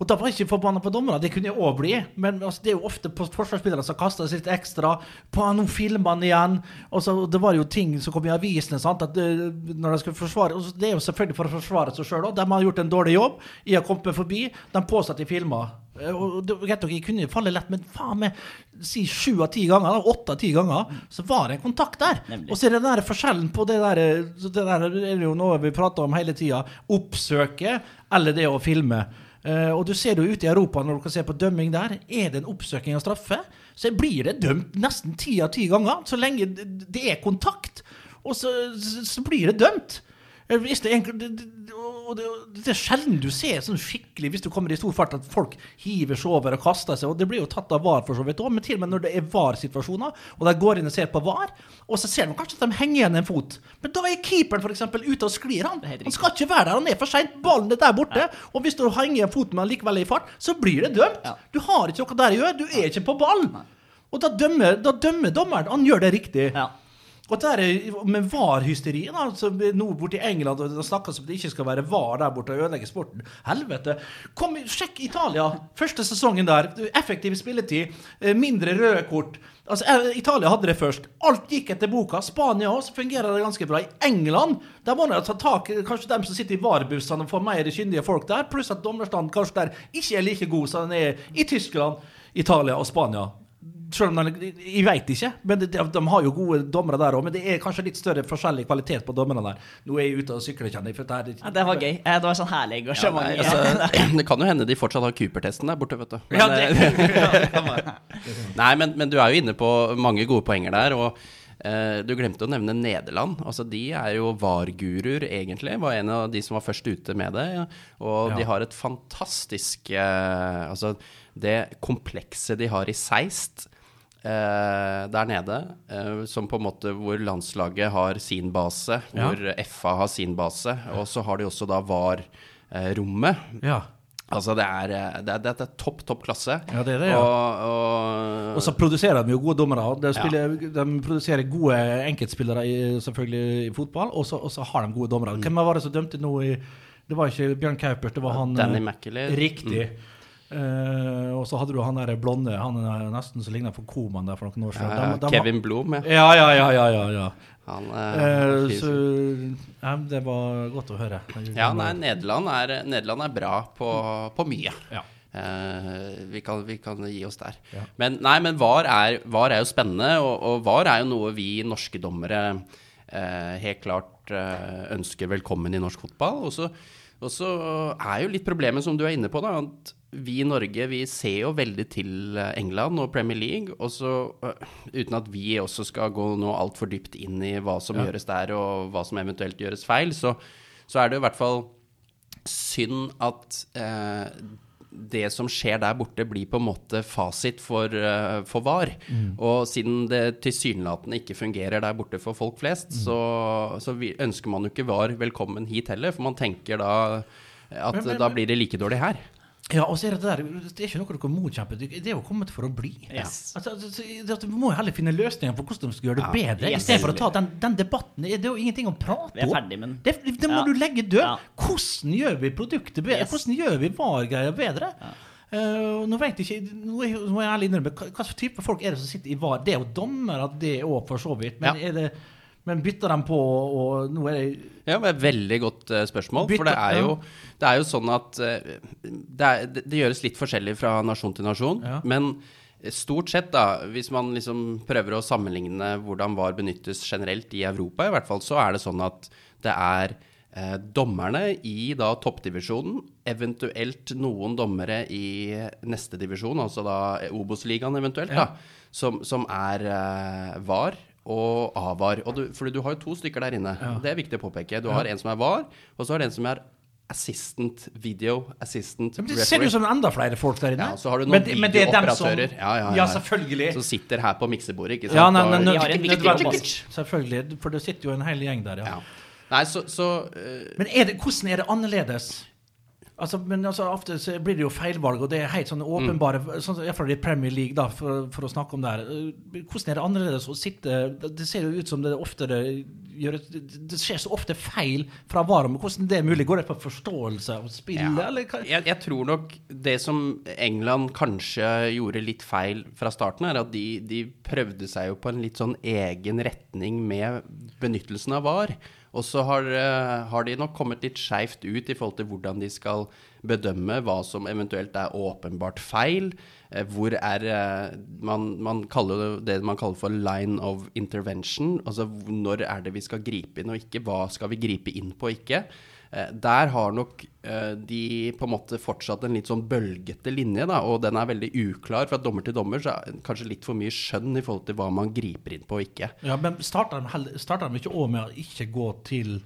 og da var jeg ikke forbanna på dommerne, det kunne jeg òg bli. Men altså, det er jo ofte på forsvarsspillere som kaster sitt ekstra. På Nå filmer han igjen. Og så, det var jo ting som kom i avisene. sant, at eh, når de skulle forsvare, og så, Det er jo selvfølgelig for å forsvare seg sjøl òg. De har gjort en dårlig jobb. Jeg har kommet meg forbi. De påstår at de filma. Eh, Og det, greit nok, jeg kunne falle lett, men faen meg si sju av ti ganger, åtte av ti ganger, så var det en kontakt der. Nemlig. Og så er det den der forskjellen på det der Det der er jo noe vi prater om hele tida. Oppsøke eller det å filme. Eh, og du ser det jo ute i Europa når du kan se på dømming der. Er det en oppsøking av straffe, så blir det dømt nesten ti av ti ganger. Så lenge det er kontakt, og så, så, så blir det dømt. Hvis det, er det, det, og det, det er sjelden du ser sånn skikkelig hvis du kommer i stor fart at folk hiver seg over og kaster seg. og Det blir jo tatt av VAR, for så vidt òg, men til og med når det er VAR-situasjoner, og de går inn og ser på VAR, og så ser de kanskje at de henger igjen en fot. Men da er keeperen eksempel, ute og sklir. Han Han skal ikke være der, han er for seint. Ballen er der borte. Og hvis du henger en fot med han likevel er i fart, så blir det dømt. Ja. Du har ikke noe der å gjøre. Du er ikke på ball. Og da dømmer, da dømmer dommeren. Han gjør det riktig. Ja. Og der er, med VAR-hysteri altså, Nå borte i England og det snakkes om at det ikke skal være VAR der borte og ødelegge sporten. Helvete! Kom, Sjekk Italia! Første sesongen der. Effektiv spilletid. eh, Mindre røde kort. Altså, eh, Italia hadde det først. Alt gikk etter boka. Spania også fungerer det ganske bra. I England der må man ta tak kanskje dem som sitter i VAR-bussene og får mer kyndige folk der, pluss at dommerstanden kanskje der ikke er like god som den er i Tyskland, Italia og Spania. Selv om de, Jeg veit ikke, men de, de har jo gode dommere der òg. Men det er kanskje litt større forskjellig kvalitet på dommerne der. Nå er jeg ute og sykler, kjenner jeg. For det, er, Ja, det var gøy. Eh, Det var sånn herlig Ja, engasjement. nei, altså, det kan jo hende de fortsatt har Cooper-testen der borte, vet du. Men, Ja, det- eh, Nei, men, men du er jo inne på mange gode poenger der. Og uh, du glemte å nevne Nederland. Altså, De er jo VAR-guruer, egentlig. Var en av de som var først ute med det. ja. Og Ja. de har et fantastisk uh, Altså, det komplekset de har i Seist eh, der nede, eh, som på en måte hvor landslaget har sin base, Ja. hvor FA har sin base, og så har de også da VAR-rommet. ja. Altså, det er, eh, det er, det er topp, topp klasse. Ja, det er det, ja. Og, og, Og så produserer de jo gode dommere. De, spiller, de produserer gode enkeltspillere i, selvfølgelig i fotball, og så, og så har de gode dommere. Hvem var det som dømte nå i Det var ikke Bjørn Kaupert, det var han Danny McAlee. Riktig. Riktig. Eh, og så hadde du han der blonde, han er nesten som ligna på Koman der for noen år siden. Ja, de- Kevin Blom, ja. Ja, ja, ja, ja, ja, ja. Han, uh, uh, så ja, Det var godt å høre. ja, nei, Nederland er, Nederland er bra på, på mye. Ja. Uh, vi, kan, vi kan gi oss der. Ja. Men, nei, men VAR er, VAR er jo spennende, og, og VAR er jo noe vi norske dommere uh, helt klart uh, ønsker velkommen i norsk fotball. Og så er jo litt problemet som du er inne på, da, at vi i Norge vi ser jo veldig til eh, England og Premier League. Og så, eh, uten at vi også skal gå nå altfor dypt inn i hva som Ja. gjøres der, og hva som eventuelt gjøres feil, så, så er det jo i hvert fall synd at eh, det som skjer der borte, blir på en måte fasit for, uh, for VAR. Og siden det tilsynelatende ikke fungerer der borte for folk flest, så, så vi, ønsker man jo ikke VAR velkommen hit heller, for man tenker da at Men- men- da blir det like dårlig her. Ja, og så er det der Det er ikke noe dere motkjemper. Det det er jo kommet for å bli. Yes. Altså, altså, Vi må jo heller finne løsninger på hvordan vi skal gjøre det Ja, bedre. yes. For å ta den, den debatten. Det er jo ingenting å prate Vi er om. ferdig men... Det, det må Ja. du legge død. Ja. Hvordan gjør vi produktet bedre? Yes. Hvordan gjør vi VAR-greia bedre? Eh, nå vet jeg ikke, nå må jeg ærlig innrømme, hva, slags type folk er det som sitter i VAR? Det er jo dommere, det òg, for så vidt. Men, Ja. er det, men bytter de på, og nå er det Ja, det er et veldig godt eh, spørsmål. Bytter, for det er, jo, det er jo sånn at eh, det, er, det, det gjøres litt forskjellig fra nasjon til nasjon. Ja. Men stort sett, da, hvis man liksom prøver å sammenligne hvordan VAR benyttes generelt i Europa, i hvert fall, så er det sånn at det er eh, dommerne i da toppdivisjonen, eventuelt noen dommere i neste divisjon, altså da Obos-ligaen eventuelt, Ja. da, som, som er eh, VAR og AVAR. Og du, fordi du har jo to stykker der inne. Ja. Det er viktig å påpeke. Du har en som er VAR, og så har du en som er assistant video assistant Men Det ser ut som enda flere folk der inne. Ja, så har du noen Men- men det er dem som- videooperatører. Ja, ja, ja. Ja, selvfølgelig. Som sitter her på miksebordet, ikke sant? Ja, nei, nei, nei, har en viktig. Selvfølgelig. For det sitter jo en hel gjeng der, ja. ja. Nei, så, så uh, Men er det, hvordan er det annerledes? Altså, men altså, ofte så blir det jo feilvalg, og det er helt sånn åpenbare sånn, Iallfall i Premier League, da, for, for å snakke om det her. Eh, Hvordan er det annerledes å sitte Det ser jo ut som det oftere gjør Det det skjer så ofte feil fra VAR, hvordan det er mulig? Går det på forståelse av spillet, Ja. eller? Jeg, jeg tror nok det som England kanskje gjorde litt feil fra starten, er at de, de prøvde seg jo på en litt sånn egen retning med benyttelsen av VAR. Og så har, eh, har de nok kommet litt skeivt ut i forhold til hvordan de skal bedømme hva som eventuelt er åpenbart feil. Eh, Hvor er eh, man, man kaller det man kaller for line of intervention. Altså når er det vi skal gripe inn og ikke? Hva skal vi gripe inn på og ikke? Eh, Der har nok eh, de på en måte fortsatt en litt sånn bølgete linje, da, og den er veldig uklar. Fra dommer til dommer så er det kanskje litt for mye skjønn i forhold til hva man griper inn på og ikke. Ja, men starter de, starter de ikke òg med å ikke gå til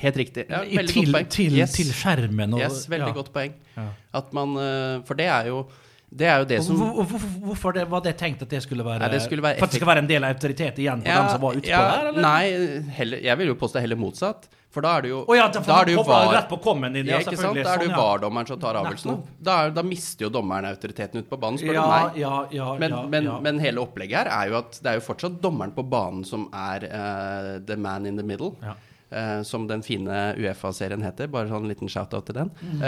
Helt riktig. Ja, veldig til, godt poeng. til, Yes. til skjermen? Og, Yes, veldig ja. godt poeng. Ja. At man, eh, for det er jo Det er jo det som Hvor- hvor- hvor- Hvorfor det, var det tenkt at det skulle være Nei, det skulle være For at det skal være en del av autoritet igjen for Ja, dem som var utpå ja, der? Eller? Nei, heller, jeg vil jo påstå heller motsatt. For da er det jo oh, ja, da, da er det jo var, rett på kommen din. ja, ikke sant? Da er det jo Sånn. VAR-dommeren som tar avgjørelsen. Da, da mister jo dommeren autoriteten ute på banen, spør du meg. ja, ja, Men, men, men hele opplegget her er jo at det er jo fortsatt dommeren på banen som er uh, the man in the middle. Ja. Uh, som den fine Uefa-serien heter. Bare sånn liten shout-out til den. Mm.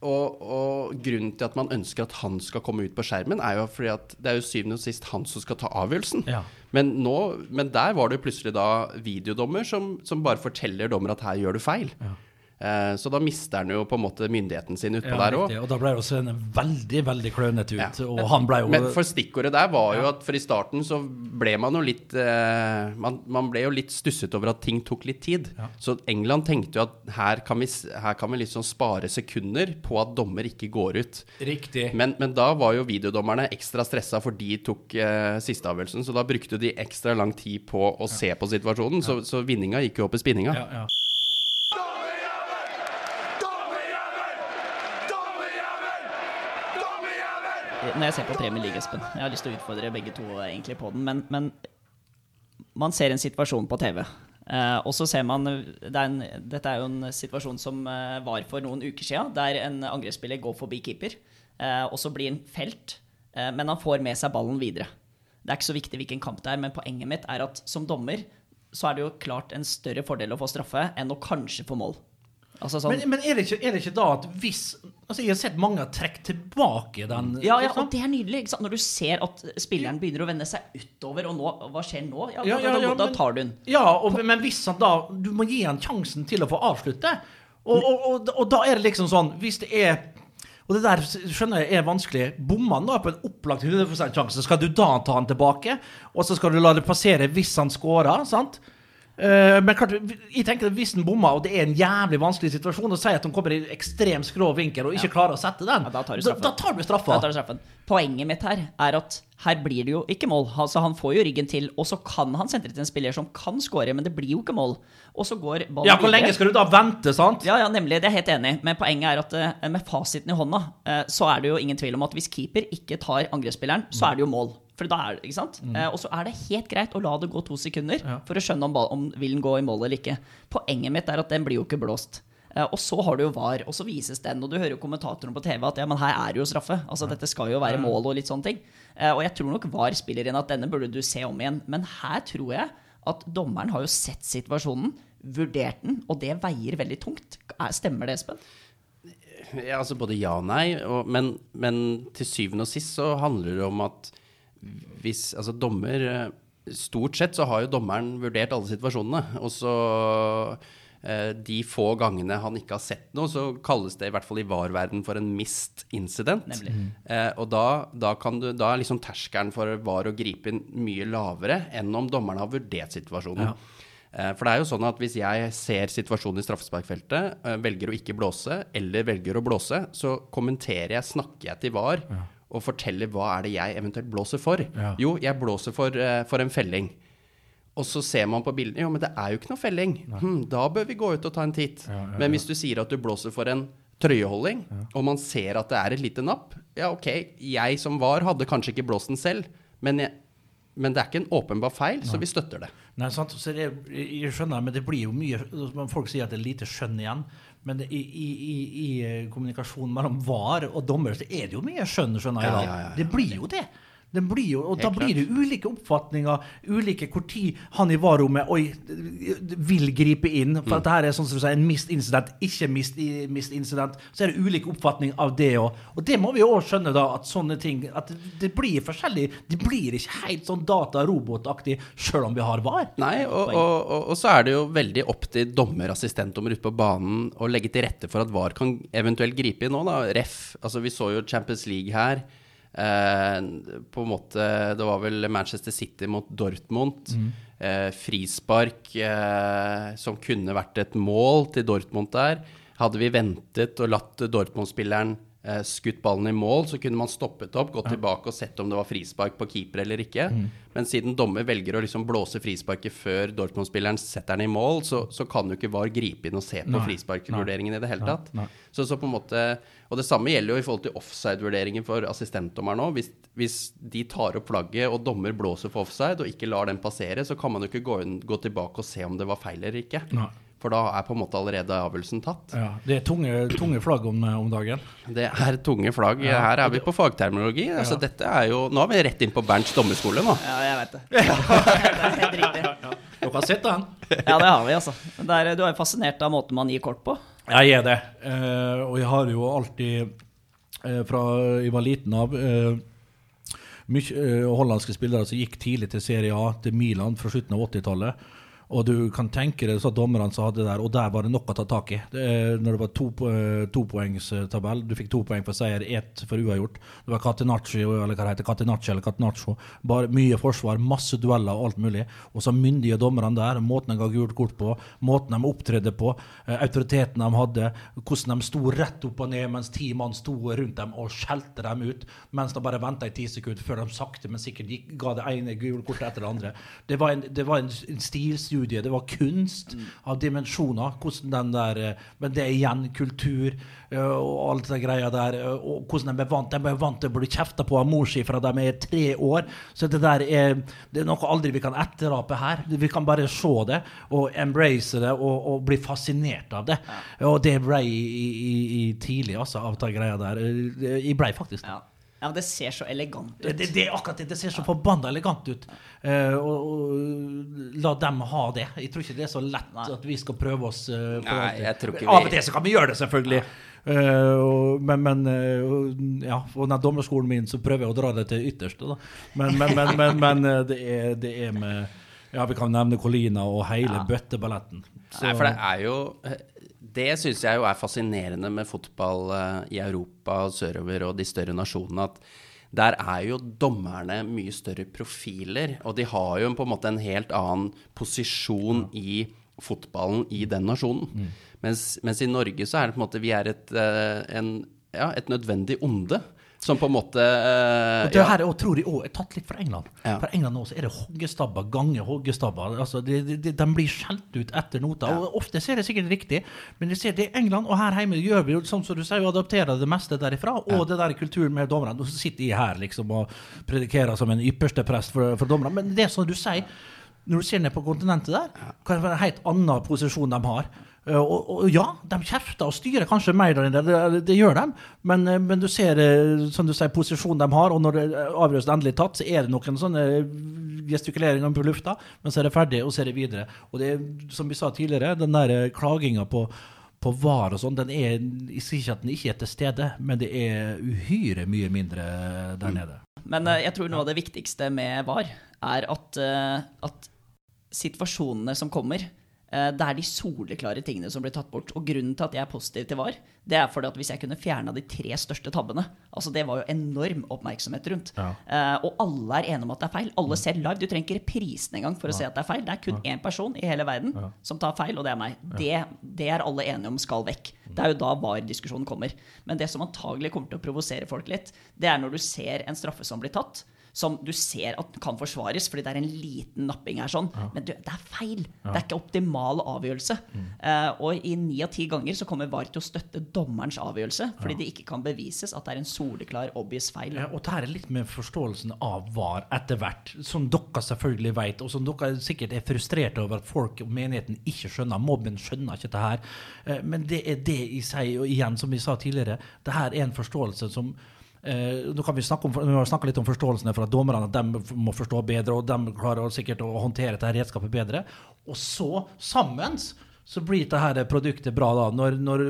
Og, og grunnen til at man ønsker at han skal komme ut på skjermen, er jo fordi at det er jo syvende og sist han som skal ta avgjørelsen. Ja. Men, nå, men der var det plutselig da videodommer som, som bare forteller dommer at her gjør du feil. Eh, så da mister han jo på en måte myndigheten sin utpå Ja, der òg. Og da ble det også en veldig, veldig klønete ut. Ja. Og han ble jo Men for stikkordet der var jo at for i starten så ble man jo litt eh, man, man ble jo litt stusset over at ting tok litt tid. Ja. Så England tenkte jo at her kan vi, her kan vi liksom spare sekunder på at dommer ikke går ut. Riktig. Men, men da var jo videodommerne ekstra stressa, for de tok eh, sisteavgjørelsen. Så da brukte de ekstra lang tid på å se på situasjonen. Så, så vinninga gikk jo opp i spinninga. Ja, ja. Når jeg ser på Premier League, Espen Jeg har lyst til å utfordre begge to egentlig på den, men, men man ser en situasjon på TV. Uh, og så ser man det er en, Dette er jo en situasjon som uh, var for noen uker siden, der en angrepsspiller går forbi keeper, Uh, og så blir han felt, eh, men han får med seg ballen videre. Det er ikke så viktig hvilken kamp det er, men poenget mitt er at som dommer så er det jo klart en større fordel å få straffe enn å kanskje få mål. Altså sånn, Men, men er, det ikke, er det ikke da at hvis Altså, jeg har sett mange trekke tilbake den Ja, ja, liksom. og det er nydelig. ikke sant? Når du ser at spilleren begynner å vende seg utover, og nå, hva skjer nå? Ja, Ja, ja, ja, da tar du den. Ja, og, men hvis han da Du må gi han sjansen til å få avslutte. Og, og, og da er det liksom sånn Hvis det er Og det der skjønner jeg er vanskelig. Bommer han da på en opplagt 100 sjanse, skal du da ta han tilbake? Og så skal du la det passere hvis han scorer, sant? Eh, men klart, jeg tenker at hvis han bommer, og det er en jævlig vanskelig situasjon, og sier at han kommer i ekstremt skrå vinkel og ikke klarer å sette den, Ja, da tar da, da tar du straffa. Da tar du straffen. Poenget mitt her er at her blir det jo ikke mål. Altså, han får jo ryggen til, og så kan han sentre til en spiller som kan score, men det blir jo ikke mål. Og så går ballen Ja, hvor lenge skal du da vente, sant? Ja, ja, nemlig. Det er jeg helt enig i. Men poenget er at eh, med fasiten i hånda, eh, så er det jo ingen tvil om at hvis keeper ikke tar angrepsspilleren, så er det jo mål. For da er det, ikke sant? Eh, og så er det helt greit å la det gå to sekunder for å skjønne om, om vil den gå i mål eller ikke. Poenget mitt er at den blir jo ikke blåst. Eh, og så har du jo VAR, og så vises den, og du hører jo kommentatoren på TV at ja, men her er det jo straffe. Altså dette skal jo være mål og litt sånne ting. Eh, og jeg tror nok VAR spiller inn at denne burde du se om igjen. Men her tror jeg at dommeren har jo sett situasjonen, vurdert den, og det veier veldig tungt. Er- Stemmer det, Espen? Ja, altså både ja og nei, og, men, men til syvende og sist så handler det om at hvis Altså, dommer eh, Stort sett så har jo dommeren vurdert alle situasjonene, og så eh, de få gangene han ikke har sett noe, så kalles det i hvert fall i VAR-verden for en mist incident. Mm. Eh, og da, da, kan du, da er liksom terskelen for VAR å gripe inn mye lavere enn om dommeren har vurdert situasjonen. Eh, For det er jo sånn at hvis jeg ser situasjonen i straffesparkfeltet, eh, velger å ikke blåse, eller velger å blåse, så kommenterer jeg, snakker jeg til VAR og forteller hva er det jeg eventuelt blåser for. Ja. Jo, jeg blåser for, uh, for en felling. Og så ser man på bildene, jo, men det er jo ikke noe felling. Hm, da bør vi gå ut og ta en titt. Men hvis du sier at du blåser for en trøyeholding, og man ser at det er et lite napp, ja ok, jeg som var hadde kanskje ikke blåst den selv, men, jeg, men det er ikke en åpenbar feil, så vi støtter det. Nei, sant? Så det, jeg skjønner, men det blir jo mye Folk sier at det er lite skjønn igjen. Men det, i, i, i, eh, kommunikasjonen mellom VAR og dommer så er det jo mye skjønn, skjønner jeg da. Det blir jo det. Jo, og da blir det ulike oppfatninger, ulike hvor tid han i VAR-rommet oi, vil gripe inn. For Mm. dette her er sånn som du sier, en mist incident, ikke mist, mist incident. Så er det ulike oppfatning av det òg. Og det må vi òg skjønne, da, at sånne ting at det blir forskjellig. Det blir ikke helt sånn data-robotaktig sjøl om vi har VAR. Nei, og, og, og, og så er det jo veldig opp til dommer, assistentdommer ute på banen å legge til rette for at VAR kan eventuelt gripe inn nå, da. Ref. Altså, vi så jo Champions League her. Eh, på en måte Det var vel Manchester City mot Dortmund. Eh, frispark eh, som kunne vært et mål til Dortmund der. Hadde vi ventet og latt Dortmund-spilleren skutt ballen i mål, så kunne man stoppet opp, gått tilbake og sett om det var frispark på keeper eller ikke. Men siden dommer velger å liksom blåse frisparket før Dortmund-spilleren setter den i mål, så, så kan jo ikke VAR gripe inn og se på frisparkvurderingen i det hele tatt. Nei. Så, så på en måte, og det samme gjelder jo i forhold til offside-vurderingen for assistentdommeren òg. Hvis, hvis de tar opp flagget og dommer blåser for offside og ikke lar den passere, så kan man jo ikke gå, inn, gå tilbake og se om det var feil eller ikke. Nei. For da er på en måte allerede avgjørelsen tatt. Ja, det er tunge, tunge flagg om, om dagen. Det er tunge flagg. Her er vi på fagterminologi. Altså, dette er jo, nå er vi rett inn på Bernts dommerskole nå. Ja, jeg vet det. det er helt riktig. Dere har sett den? Ja, det har vi, altså. Det er, du er fascinert av måten man gir kort på. Jeg er det. Eh, og jeg har jo alltid, eh, fra jeg var liten av eh, mye eh, hollandske spillere som gikk tidlig til Serie A, til Milan fra slutten av 80-tallet. Og du kan tenke deg så dommerne som hadde der, og der var det nok å ta tak i. Det, er- når det var to, eh, topoengstabell, du fikk to poeng for seier, ett for uavgjort. Det var Catenacci, eller hva det heter, Catenacci eller Catenaccio. Bare mye forsvar, masse dueller og alt mulig. Og så myndige dommerne der, måten de ga gult kort på, måten de opptredde på, eh, autoriteten de hadde, hvordan de sto rett opp og ned mens ti mann sto rundt dem og skjelte dem ut, mens de bare venta i ti sekunder før de sakte, men sikkert gikk, ga det ene gule kortet etter det andre. Det var en, det var en, en stilstudie, det var kunst av dimensjoner. hvordan den der, eh, Men det er igjen kultur eh, og alt det greia der. eh, Og hvordan de ble vant De ble vant til å bli kjefta på av mor si fra de er tre år. Så det der er Det er noe aldri vi kan etterape her. Vi kan bare se det og embrace det og, og bli fascinert av det. Og det ble jeg i, i, i tidlig, altså, av den greia der. Jeg ble faktisk det. Ja. Ja, men det ser så elegant ut. Det, det er akkurat det. Det ser så forbanna elegant ut. Uh, og, og la dem ha det. Jeg tror ikke det er så lett Nei. at vi skal prøve oss uh, på Nei, jeg tror ikke vi... Av og til så kan vi gjøre det, selvfølgelig. Uh, og, men men ja, og den dommerskolen min så prøver jeg å dra det til ytterste. Da. Men, men, men, men, men det, er, det er med Ja, vi kan nevne Colina og hele Ja. bøtteballetten. Så- Nei, for det er jo Det syns jeg jo er fascinerende med fotball eh, i Europa og sørover og de større nasjonene, at der er jo dommerne mye større profiler, og de har jo på en måte en helt annen posisjon i fotballen i den nasjonen. Mens, mens i Norge så er det på en måte Vi er et, eh, en, ja, et nødvendig onde. Som på en måte uh, Og det ja. her er, tror jeg også er tatt litt fra England. Ja. For England nå er det hoggestabber ganger hoggestabber. Altså, de, de, de, blir skjelt ut etter nota. Og ofte ser jeg det sikkert riktig, men jeg ser det i England, og her hjemme gjør vi jo sånn som du sier, vi adopterer det meste derifra. Og det der kulturen med dommerne. Og så sitter jeg her liksom og predikerer som en ypperste prest for, for dommerne. Men det er som du sier, når du ser ned på kontinentet der, kan det være en helt annen posisjon de har. Uh, Og, og ja, de kjefter og styrer kanskje mer enn det, det, det gjør de. Men, uh, men du ser uh, som du sier, posisjonen de har, og når avgjørelsen endelig tatt, så er det noen sånne gestikuleringer på lufta, men så er det ferdig, og så er det videre. Og det som vi sa tidligere, den der klaginga på på VAR og sånn, den er Jeg sier ikke at den ikke er til stede, men det er uhyre mye mindre der nede. Men eh, jeg tror noe av det viktigste med VAR er at, eh, at situasjonene som kommer, eh, det er de soleklare tingene som blir tatt bort. Og grunnen til at jeg er positiv til VAR, det er fordi at hvis jeg kunne fjerna de tre største tabbene Altså Det var jo enorm oppmerksomhet rundt. Ja. Eh, og alle er enige om at det er feil. Alle ser live. Du trenger ikke reprisen engang for å se at det er feil. Det er kun én person i hele verden som tar feil, og det er meg. Det, det er alle enige om skal vekk. Det er jo da VAR-diskusjonen kommer. Men det som antagelig kommer til å provosere folk litt, det er når du ser en straffe som blir tatt, som du ser at kan forsvares fordi det er en liten napping her, sånn. men du, det er feil. Det er ikke optimal avgjørelse. Eh, og i ni av ti ganger så kommer VAR til å støtte dommerens avgjørelse fordi det ikke kan bevises at det er en soleklar, obvious feil. Ja, og det her er litt med forståelsen av VAR etter hvert, som dere selvfølgelig vet, og som dere sikkert er frustrerte over at folk og menigheten ikke skjønner. Mobben skjønner ikke det her. Uh, Men det er det i seg, og igjen, som vi sa tidligere, det her er en forståelse som Eh, nå kan Vi snakke om, vi har snakka litt om forståelsen for at dommerne at de må forstå bedre, og de klarer sikkert å håndtere dette redskapet bedre. Og så, sammen, så blir dette produktet bra da, når, når,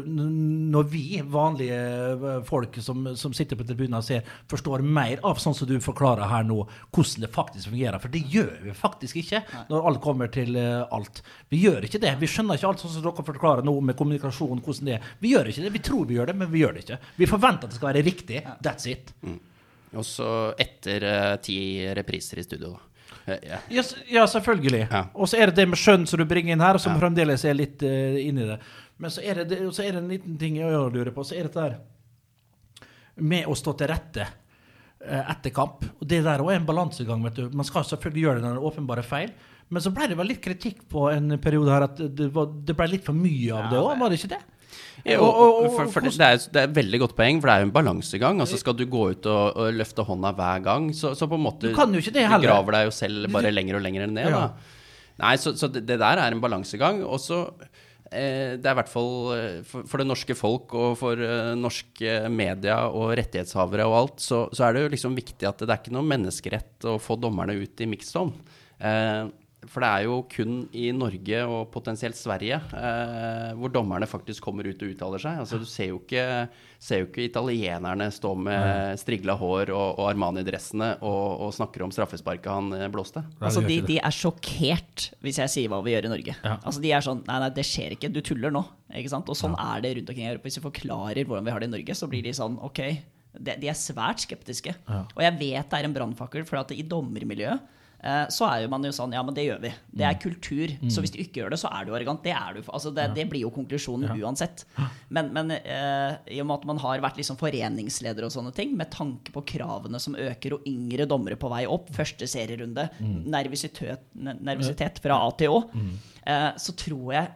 når vi vanlige folk som, som sitter på tribunen og ser, forstår mer av sånn som du forklarer her nå, hvordan det faktisk fungerer. For det gjør vi faktisk ikke når alt kommer til eh, alt. Vi gjør ikke det. Vi skjønner ikke alt sånn som dere forklarer nå med kommunikasjon, hvordan det er. Vi gjør ikke det. Vi tror vi gjør det, men vi gjør det ikke. Vi forventer at det skal være riktig. That's it. Og så etter uh, ti repriser i studio, da. Eh, ja. Ja, ja selvfølgelig. Ja. Og så er det det med skjønn som du bringer inn her, som Ja. fremdeles er litt uh, inni det. Men så er det, det, så er det en liten ting jeg lurer på. Så er det der med å stå til rette uh, etter kamp. Og Det der òg er en balansegang. vet du. Man skal selvfølgelig gjøre det når det er åpenbare feil. Men så ble det vel litt kritikk på en periode her at det, var, det ble litt for mye av det òg, var det ikke det? Jo, for, for det, er, det er et veldig godt poeng, for det er jo en balansegang. Altså Skal du gå ut og, og løfte hånda hver gang, så, så på en måte Du kan jo ikke det Du graver deg jo selv bare lenger og lenger ned. Ja. Nei, så, så det, det der er en balansegang. Og så eh, Det er i hvert fall eh, for, for det norske folk og for eh, norske media og rettighetshavere og alt, så, så er det jo liksom viktig at det er ikke noe menneskerett å få dommerne ut i mixzone. Eh, for det er jo kun i Norge og potensielt Sverige eh, hvor dommerne faktisk kommer ut og uttaler seg. Altså Du ser jo ikke, ser jo ikke italienerne stå med strigla hår og, og Armani-dressene og, og snakker om straffesparket han eh, blåste. Altså, de, de er sjokkert hvis jeg sier hva vi gjør i Norge. Ja. Altså, De er sånn Nei, nei, det skjer ikke. Du tuller nå. Ikke sant? Og sånn er det rundt omkring i Europa. Hvis vi forklarer hvordan vi har det i Norge, så blir de sånn OK. De, de er svært skeptiske. Ja. Og jeg vet det er en brannfakkel, for at i dommermiljøet så er jo man jo sånn Ja, men det gjør vi. Det Mm. er kultur. Så hvis du ikke gjør det, så er du arrogant. Det er du. Altså, det, det blir jo konklusjonen uansett. Men, men eh, i og med at man har vært liksom foreningsleder og sånne ting, med tanke på kravene som øker, og yngre dommere på vei opp, første serierunde, mm. nervøsitet fra A til Å, eh, så tror jeg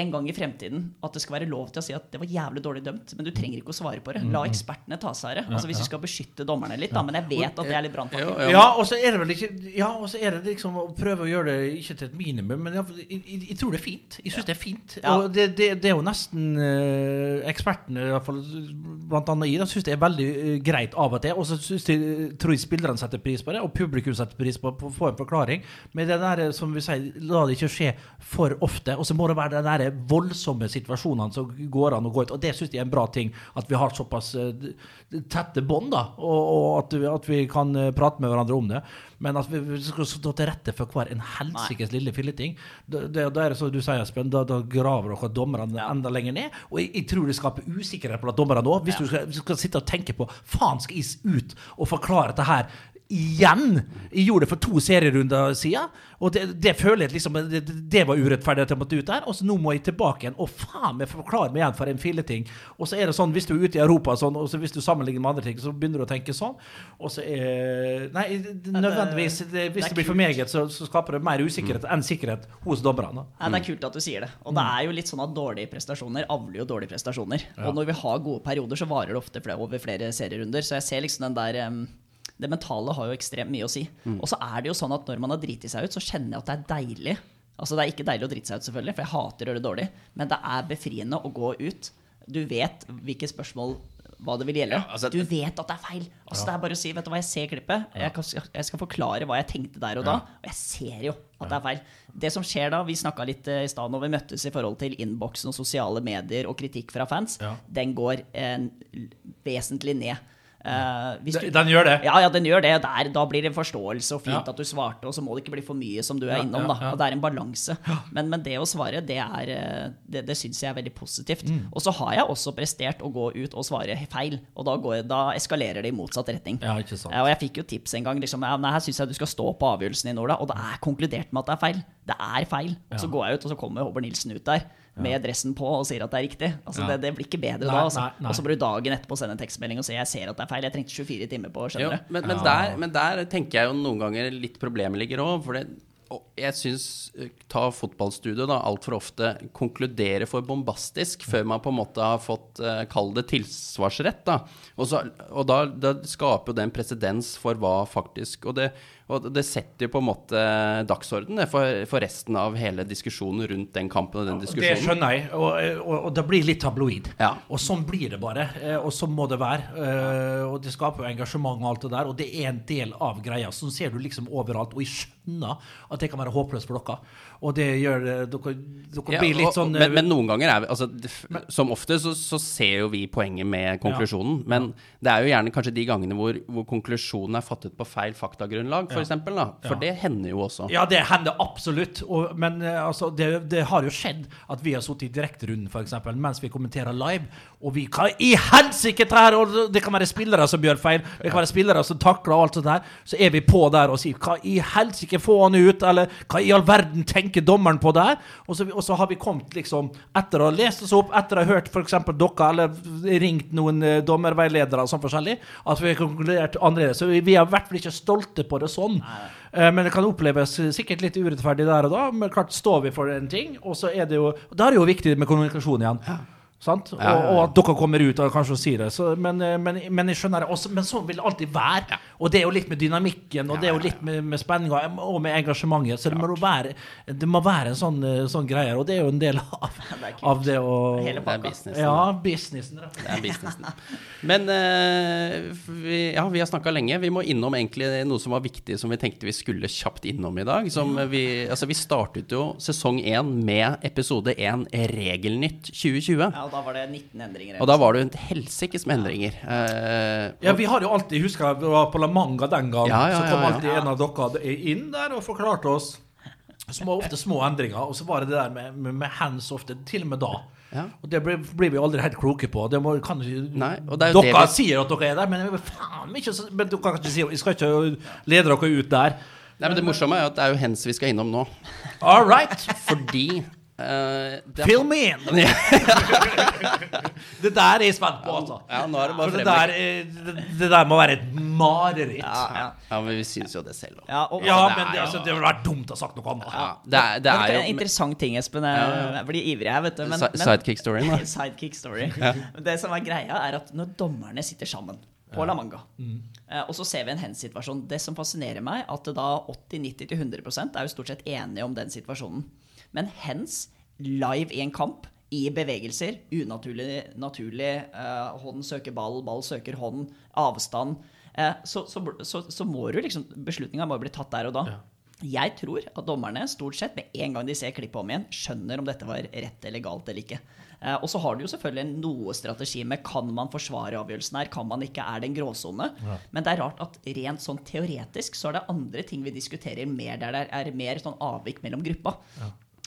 en gang i fremtiden at det skal være lov til å si at det var jævlig dårlig dømt, men du trenger ikke å svare på det. La ekspertene ta seg av det. Altså Hvis vi skal beskytte dommerne litt, da. Men jeg vet at det er litt brannfakkel. Ja, og så er det vel ikke Ja, og så er det liksom å prøve å gjøre det ikke til et minimum, men jeg, jeg, jeg, tror det er fint. Jeg syns det er fint. Og det, det, det er jo nesten eh, ekspertene, i hvert fall blant annet i det, syns det er veldig eh, greit av og til. Og så synes jeg, tror jeg spillerne setter pris på det, og publikum setter pris på på å få en forklaring. Men det der eh, som vi sier, la det ikke skje for ofte. Og så må det være det der voldsomme situasjonene som går an å gå ut. Og det syns jeg er en bra ting, at vi har såpass eh, tette bånd, da. Og, og at, vi, at vi kan eh, prate med hverandre om det. Men at vi, skal stå til rette for hver en helsikes lille filleting. Da, da er det som du sier, Espen, da, da graver dere dommerne enda lenger ned. Og jeg, jeg tror det skaper usikkerhet blant dommerne òg. Hvis du skal, skal sitte og tenke på faen, skal jeg ut og forklare dette her igjen. Jeg gjorde det for to serierunder siden, og det, det føler jeg liksom det, det var urettferdig at jeg måtte ut der. Og så nå må jeg tilbake igjen. Og faen meg forklare meg igjen for en filleting. Og så er det sånn, hvis du er ute i Europa, sånn, og så hvis du sammenligner med andre ting, så begynner du å tenke sånn. Og så er Nei, nødvendigvis. Det, hvis det blir for meget, så, så skaper det mer usikkerhet enn sikkerhet hos dommerne. Nei, det er kult at du sier det. Og det er jo litt sånn at dårlige prestasjoner avler jo dårlige prestasjoner. Og når vi har gode perioder, så varer det ofte over flere serierunder. Så jeg ser liksom den der em, Det mentale har jo ekstremt mye å si. Og så er det jo sånn at når man har driti seg ut, så kjenner jeg at det er deilig. Altså Det er ikke deilig å drite seg ut, selvfølgelig, for jeg hater å gjøre det dårlig. Men det er befriende å gå ut. Du vet hvilke spørsmål hva det vil gjelde. Ja, altså- du vet at det er feil. Altså Det er bare å si vet du hva, jeg ser klippet. Jeg, kan, jeg skal forklare hva jeg tenkte der og da. Og jeg ser jo at det er feil. Det som skjer da, vi snakka litt eh, i stad når vi møttes i forhold til innboksen og sosiale medier og kritikk fra fans, Ja. den går eh, vesentlig ned. Hvis du, Den gjør det. ja, ja, den gjør det. Der, da blir det forståelse og fint Ja. at du svarte, og så må det ikke bli for mye som du er innom. da, og Det er en balanse. Men, men det å svare, det, er, eh, det, det syns jeg er veldig positivt. Mm. Og så har jeg også prestert å gå ut og svare feil, og da, går, da eskalerer det i motsatt retning. Ja, og jeg fikk jo tips en gang. Liksom, nei, her syns jeg du skal stå på avgjørelsen i Ola. Og det er konkludert med at det er feil. Det er feil. Og så går jeg ut, og så kommer Håvard Nilsen ut der med dressen på og sier at det er riktig. Altså, Ja. det, det blir ikke bedre Nei, da. Altså. nei, nei. Og så blir du dagen etterpå sende en tekstmelding og si jeg ser at det er feil. Jeg trengte 24 timer på å skjønne det. men, men, der, men der tenker jeg jo noen ganger litt problemet ligger òg. For det, og jeg syns ta fotballstudio da, altfor ofte konkluderer for bombastisk før man på en måte har fått uh, kall det tilsvarsrett. Da. Og, så, og da, da skaper jo det en presedens for hva faktisk Og det, og det setter jo på en måte dagsorden for, for resten av hele diskusjonen rundt den kampen og den diskusjonen. Det skjønner jeg, og, og, og det blir litt tabloid. Ja. Og sånn blir det bare, eh, og sånn må det være. Eh, Og det skaper jo engasjement og alt det der, og det er en del av greia. Sånn ser du liksom overalt, og jeg skjønner at det kan være håpløst for dere. Og det gjør det- dere, dere Ja, blir litt sånn men, men noen ganger er vi altså, men, Som ofte så, så ser jo vi poenget med konklusjonen. Men det er jo gjerne kanskje de gangene hvor, hvor konklusjonen er fattet på feil faktagrunnlag. For eksempel, da. For det hender jo også. Ja, det hender absolutt. Og, men eh, altså, det, det har jo skjedd at vi har sittet i direkterunden eksempel, mens vi kommenterer live, og vi kan i helsike her?! Og det kan være spillere som gjør feil, det kan være spillere som takler og alt sånt her. Så er vi på der og sier Hva i helsike, få han ut! Eller hva i all verden tenker dommeren på der? Og så, og så har vi kommet liksom etter å ha lest oss opp, etter å ha hørt f.eks. dere, eller ringt noen eh, dommerveiledere og sånn forskjellig, at vi har konkludert annerledes. Så vi, vi er i hvert fall ikke stolte på det sånn. Eh, Men det kan oppleves sikkert litt urettferdig der og da. Men klart står vi for en ting, og så er det jo Da er det jo viktig med kommunikasjon igjen. Ja. Og, og at dere kommer ut og kanskje sier det. Så, men, eh, men, men jeg skjønner det også. Men sånn vil det alltid være. Og det er jo litt med dynamikken, og det er jo litt med, med spenninga og med engasjementet. Så det må være, det må være en sånn, eh, sånn greie. Og det er jo en del av, Det av det å Hele Det er businessen. Ja, businessen. Det er businessen. Men uh, vi, ja, vi har snakka lenge. Vi må innom egentlig noe som var viktig, som vi tenkte vi skulle kjapt innom i dag. Som vi, altså vi startet jo sesong én med episode én Regelnytt 2020. Ja, da var det 19 endringer. Og da var det jo en helsikes med endringer. Eh, Ja, vi har jo alltid huska vi var på La Manga den gang. Ja, ja, så kom ja, ja. alltid en av dere inn der og forklarte oss små, ofte små endringer. Og så var det det der med, med, med hands ofte, til og med da. Ja. Og det blir, blir vi aldri helt kloke på. Det må, kan, ikke- Nei, og det er jo dere det vi- sier at dere er der, men faen ikke Men dere kan ikke si Jeg skal ikke lede dere ut der. Nei, men Det morsomme er jo at det er jo hens vi skal innom nå. All right. Fordi eh, me in! det der er jeg spent på, altså. Ja, nå er det bare For det der, er- det, det der må være et mareritt. Ja, ja. Ja, men vi syns jo det selv òg. Ja, og, Ja, det men er det, altså, det ville vært dumt å ha sagt noe annet. Ja, det er, det Det er jo en interessant ting, Espen. Jeg, jeg blir ivrig her, vet du. Men, sidekick story. da. Sidekick story. Det som er greia, er at når dommerne sitter sammen på La Manga, eh, og så ser vi en hens-situasjon Det som fascinerer meg, at da 80-90-100% er jo stort sett enige om den situasjonen. Men hens live i en kamp, i bevegelser, unaturlig naturlig, uh, hånd søker ball, ball søker hånd, avstand, Uh, så, så, så, så må du liksom Beslutninga må bli tatt der og da. Jeg tror at dommerne stort sett med en gang de ser klippet om igjen, skjønner om dette var rett eller galt eller ikke. Eh, og så har du jo selvfølgelig noe strategi med kan man forsvare avgjørelsen her, kan man ikke, er det en gråsone? Men det er rart at rent sånn teoretisk så er det andre ting vi diskuterer mer der det er mer sånn avvik mellom gruppa.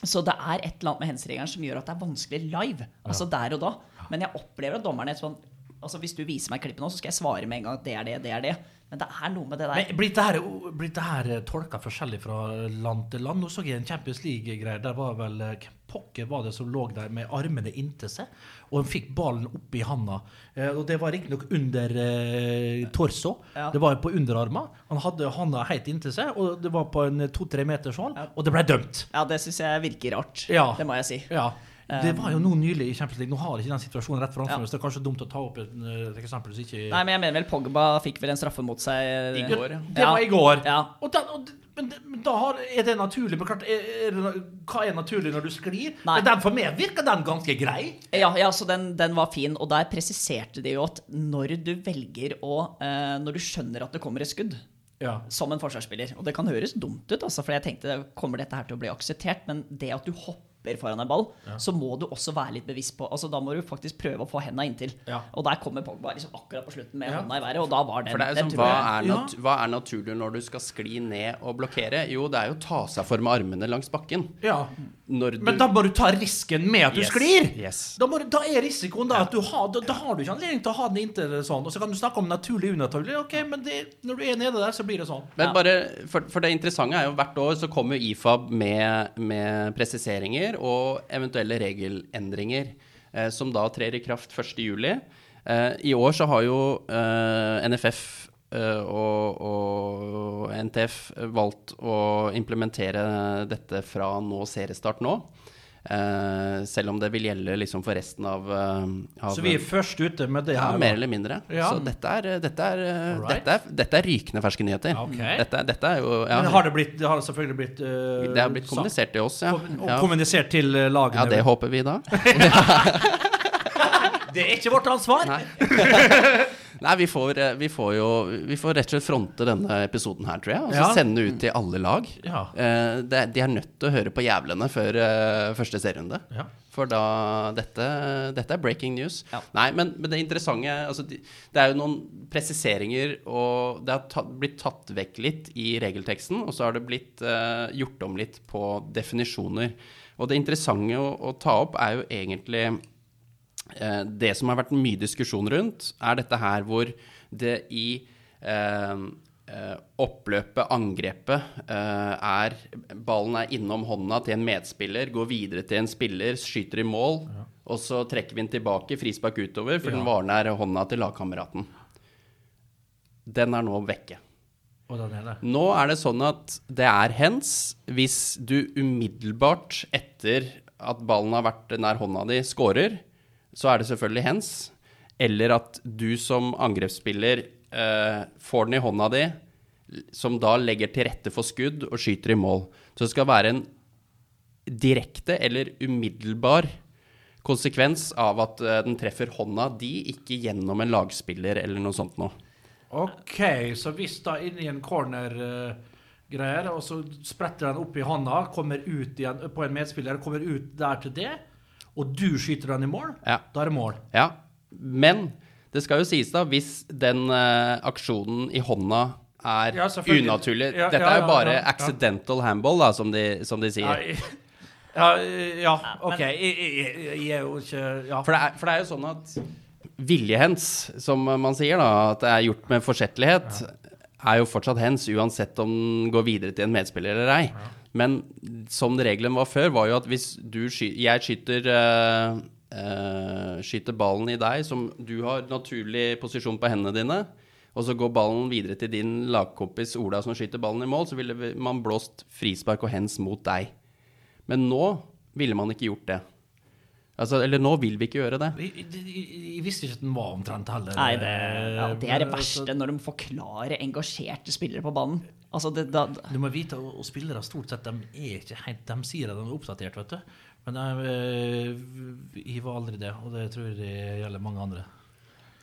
Så det er et eller annet med hens-regelen som gjør at det er vanskelig live. Altså der og da. Men jeg opplever at dommerne er sånn Altså Hvis du viser meg klippet nå, så skal jeg svare med en gang at det er det, det er det. Men det er noe med det der. Men blir det her, blir det her tolka forskjellig fra land til land? Nå så jeg en Champions League-greie. Der var vel eh, hvem Pokker var det som lå der med armene inntil seg, og han fikk ballen opp i handa. Eh, og det var riktignok under eh, torso. Ja. Det var på underarma. Han hadde handa helt inntil seg, og det var på en to-tre meters hold, og det ble dømt. Ja, det syns jeg virker rart. Ja. Det må jeg si. Ja. Det var jo noe nylig i Champions League. Nå har ikke den situasjonen rett framfor Ja. oss. Det er kanskje dumt å ta opp et, eh, eksempel som ikke Nei, men jeg mener vel Pogba fikk vel en straffe mot seg I går, ja. Det var i går. Ja. Og da, og, men, da har, er det naturlig. Men klart, er, er hva er naturlig når du sklir? Nei. Men den, for meg virker den ganske grei. Ja, ja, så den, den var fin, og der presiserte de jo at når du velger å eh, Når du skjønner at det kommer et skudd Ja. som en forsvarsspiller, og det kan høres dumt ut, altså, for jeg tenkte kommer dette her til å bli akseptert, men det at du hopper foran en ball, så må du også være litt bevisst på altså Da må du faktisk prøve å få henda inntil. Ja. Og der kommer Pogba liksom akkurat på slutten med Ja. hånda i været, og da var den, For det er den sånn, hva, er Ja. nat hva er naturlig når du skal skli ned og blokkere? Jo, det er jo å ta seg for med armene langs bakken. Når du Men da må du ta risken med at du Yes, sklir. yes. Da, du, da er risikoen da at du har da, da har du ikke anledning til å ha den inntil sånn. Og så kan du snakke om naturlig unaturlig. Ok, men det, når du er nede der, så blir det sånn. Men bare, for, for det interessante er jo hvert år så kommer IFAB med, med presiseringer og eventuelle regelendringer eh, som da trer i kraft 1.7. Eh, I år så har jo eh, NFF og, og NTF valgt å implementere dette fra nå seriestart nå. Eh, selv om det vil gjelde liksom for resten av, eh, av Så vi er først ute med det her. Ja, mer eller mindre. Ja. Så dette er, dette, er, right. Dette, er, dette er rykende ferske nyheter. Okay. Dette, er- dette er jo ja, Men har det, blitt, det har selvfølgelig blitt uh, Det har blitt kommunisert til oss, ja. Og kommunisert til eh, lagene. ja det håper vi da. Det er ikke vårt ansvar. Nei. Nei, vi får, eh, vi får jo Vi får rett og slett fronte denne episoden her, tror jeg. Og så Ja. sende ut til alle lag. Ja. Eh, de, de er nødt til å høre på jævlene før eh, første serierunde. Ja. For da dette, dette er breaking news. Nei, men, men det interessante altså, de, Det er jo noen presiseringer, og det har tatt, blitt tatt vekk litt i regelteksten. Og så har det blitt eh, gjort om litt på definisjoner. Og det interessante å, å ta opp er jo egentlig Det som har vært mye diskusjon rundt, er dette her hvor det i eh, eh, oppløpet, angrepet, eh, er Ballen er innom hånda til en medspiller, går videre til en spiller, skyter i mål, og så trekker vi den tilbake, frispark utover, for Ja. den var nær hånda til lagkameraten. Den er nå vekke. Er det. Nå er det sånn at det er hens hvis du umiddelbart etter at ballen har vært nær hånda di, scorer. Så er det selvfølgelig hens. Eller at du som angrepsspiller eh, får den i hånda di, som da legger til rette for skudd og skyter i mål. Så det skal være en direkte eller umiddelbar konsekvens av at eh, den treffer hånda di, ikke gjennom en lagspiller eller noe sånt noe. OK, så hvis da inni en corner-greier, og så spretter den opp i hånda, kommer ut igjen på en medspiller, kommer ut der til det, og du skyter den i mål, Ja. da er det mål. Ja, men det skal jo sies da, hvis den uh, aksjonen i hånda er Ja, unaturlig Ja, Dette ja, er jo bare ja, ja. accidental handball, da, som de, som de sier. ja, ja OK. Jeg, jeg, jeg, jeg er jo ikke Ja. For det, er, for det er jo sånn at viljehens, som man sier, da, at det er gjort med forsettlighet, er jo fortsatt hens, uansett om den går videre til en medspiller eller ei. Men som regelen var før, var jo at hvis sky, jeg skyter eh, eh, skyter ballen i deg, som du har naturlig posisjon på hendene dine, og så går ballen videre til din lagkompis Ola som skyter ballen i mål, så ville man blåst frispark og hens mot deg. Men nå ville man ikke gjort det. Altså, eller nå vil vi ikke gjøre det. Jeg, jeg, jeg, visste ikke at den var omtrent heller. Nei, det, ja, det er det verste, altså, når de forklarer engasjerte spillere på banen. Altså, det, da, Du må vite, og spillere stort sett, de er ikke helt De sier at de er oppdatert, vet du. Men jeg, jeg var aldri det, og det tror jeg gjelder mange andre.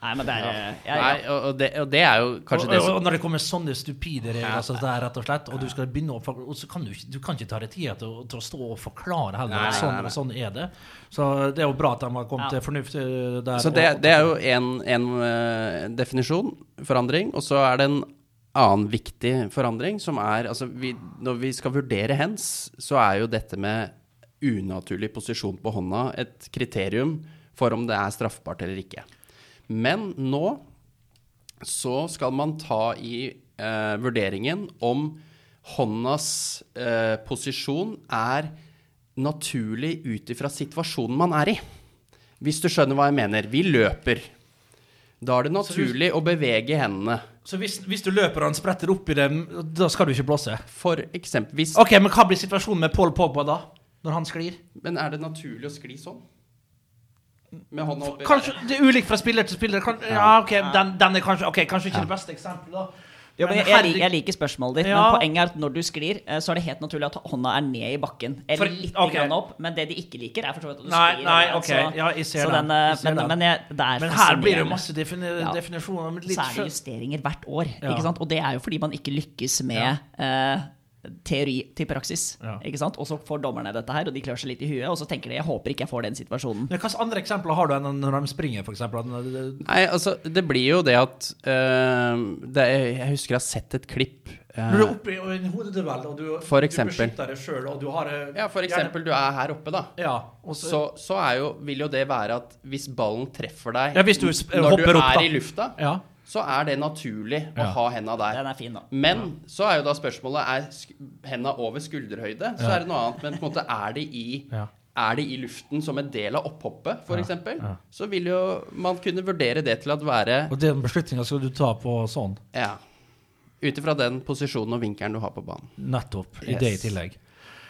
Nei, men det er ja. Ja, Nei, og, og, det, og det er jo kanskje og, det som og når det kommer sånne stupide regler, altså, det er rett og slett, og du skal begynne å for- og så kan du, du kan ikke ta deg tid til, til å stå og forklare heller. Nei, sånn, nei, nei. sånn er det. Så det er jo bra at de har kommet Ja. til fornuft eh, der. Så det, det er jo en, en eh, definisjon, forandring, og så er det en annen viktig forandring, som er altså vi, Når vi skal vurdere hens, så er jo dette med unaturlig posisjon på hånda et kriterium for om det er straffbart eller ikke. Men nå så skal man ta i eh, vurderingen om håndas eh, posisjon er naturlig ut ifra situasjonen man er i. Hvis du skjønner hva jeg mener. Vi løper. Da er det naturlig å bevege hendene. Så hvis, hvis du løper og han spretter opp i det, da skal du ikke blåse? For eksempel hvis OK, men hva blir situasjonen med Paul Pogba da? Når han sklir? Men er det naturlig å skli sånn? Med hånda oppi Kanskje Det er ulikt fra spiller til spiller. Kan, ja, ok, den, den er kanskje okay, kanskje ikke det beste eksempelet. Jo, men jeg, jeg, jeg liker spørsmålet ditt, Ja. men poenget er at når du sklir, eh, så er det helt naturlig at hånda er ned i bakken. Eller For- litt okay. grann opp, men det de ikke liker, er for så vidt at du Nei, sklir. nei, okay. altså, Ja, jeg ser så den. den, eh, ser men, den. men, jeg, det er Men her blir det jo masse defini Ja. definisjoner. Litt Så er det justeringer hvert år. Ja. Ikke sant? Og det er jo fordi man ikke lykkes med eh, teori til praksis. Ja. Ikke sant? Og så får dommerne dette her, og de klør seg litt i huet, og så tenker de jeg håper ikke jeg får den situasjonen. Men Hvilke andre eksempler har du enn når de springer, for eksempel? Nei, altså, det blir jo det at uh, det er, Jeg husker jeg har sett et klipp Uh, du er oppe i en hodeduell, og du, For du beskytter deg sjøl, og du har uh, Ja, for eksempel, du er her oppe, da. Ja, og så, Så, så er jo, vil jo det være at hvis ballen treffer deg Ja, hvis du når du er opp, da. i lufta, Ja. Så er det naturlig å Ja. ha henda der. Den er fin, da. Men så er jo da spørsmålet Er sk henda over skulderhøyde, så Ja. er det noe annet. Men på en måte er det i Ja. Er de i luften som en del av opphoppet, f.eks., eksempel ja. så vil jo man kunne vurdere det til at være Og den beslutninga skal du ta på sånn. Ja. Ut ifra den posisjonen og vinkelen du har på banen. Nettopp. I Yes. det i tillegg.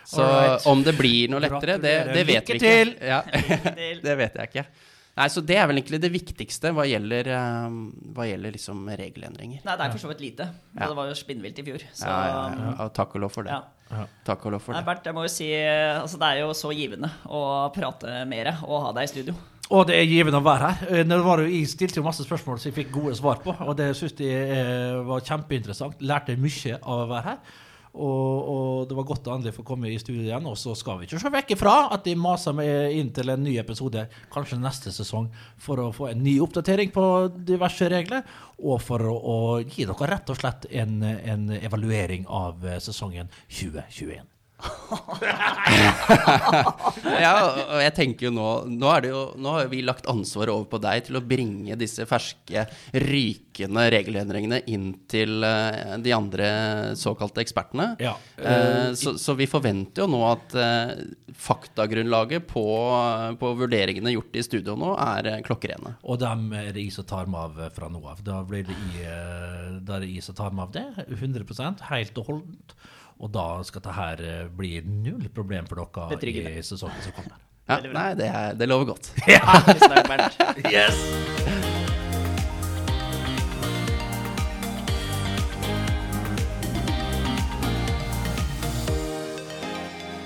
Så right. om det blir noe lettere, det, det vet vi Lykke ikke. til! Ja. det vet jeg ikke. Nei, Så det er vel egentlig det viktigste hva gjelder, eh, hva gjelder liksom regelendringer. Nei, det er for så vidt lite. Ja. Det var jo spinnvilt i fjor. Så Ja, ja, ja. Takk og lov for det. ja. Ja. Takk og lov for Nei, Bert, jeg må jo si altså, Det er jo så givende å prate mer og ha deg i studio. Og det er givende å være her. Når Nå var jeg stilte jo masse spørsmål som jeg fikk gode svar på, og det syns jeg eh, var kjempeinteressant. Lærte mye av å være her. Og, og det var godt å endelig få komme i studio igjen. Og så skal vi ikke se vekk ifra at de maser meg inn til en ny episode kanskje neste sesong for å få en ny oppdatering på diverse regler, og for å, å gi dere rett og slett en, en evaluering av eh, sesongen 2021. Ja, og jeg tenker jo nå Nå, det jo, nå har vi lagt ansvaret over på deg til å bringe disse ferske, rykende regelendringene inn til uh, de andre såkalte ekspertene. Ja. Eh, så, så vi forventer jo nå at faktagrunnlaget på, på vurderingene gjort i studio nå, er klokkerene. Og dem er det jeg som tar meg av fra nå av. Da blir det jeg som tar meg av det. 100 helt og holdent. Og da skal dette her eh, bli null problem for dere i sesongen som kommer. Ja, nei, det, er, det lover godt. ja. Yes!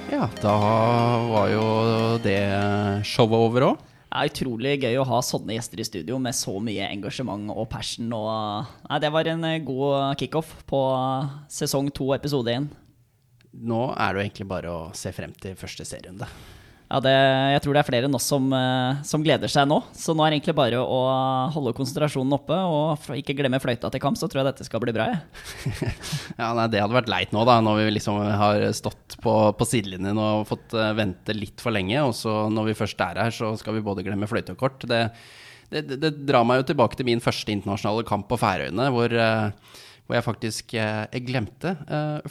Ja, da var jo det showet over òg. Det er utrolig gøy å ha sånne gjester i studio med så mye engasjement og passion. Og, nei, det var en eh, god kickoff på sesong to, episode én. Nå er det jo egentlig bare å se frem til første serierunde. Ja, det, jeg tror det er flere enn oss som, eh, som gleder seg nå. Så nå er det egentlig bare å holde konsentrasjonen oppe og ikke glemme fløyta til kamp, så tror jeg dette skal bli bra. Jeg. Ja, nei, Det hadde vært leit nå, da, når vi liksom har stått på, på sidelinjen og fått eh, vente litt for lenge. Og så når vi først er her, så skal vi både glemme fløyte og kort. Det, det, det, drar meg jo tilbake til min første internasjonale kamp på Færøyene, hvor, eh, hvor jeg faktisk jeg glemte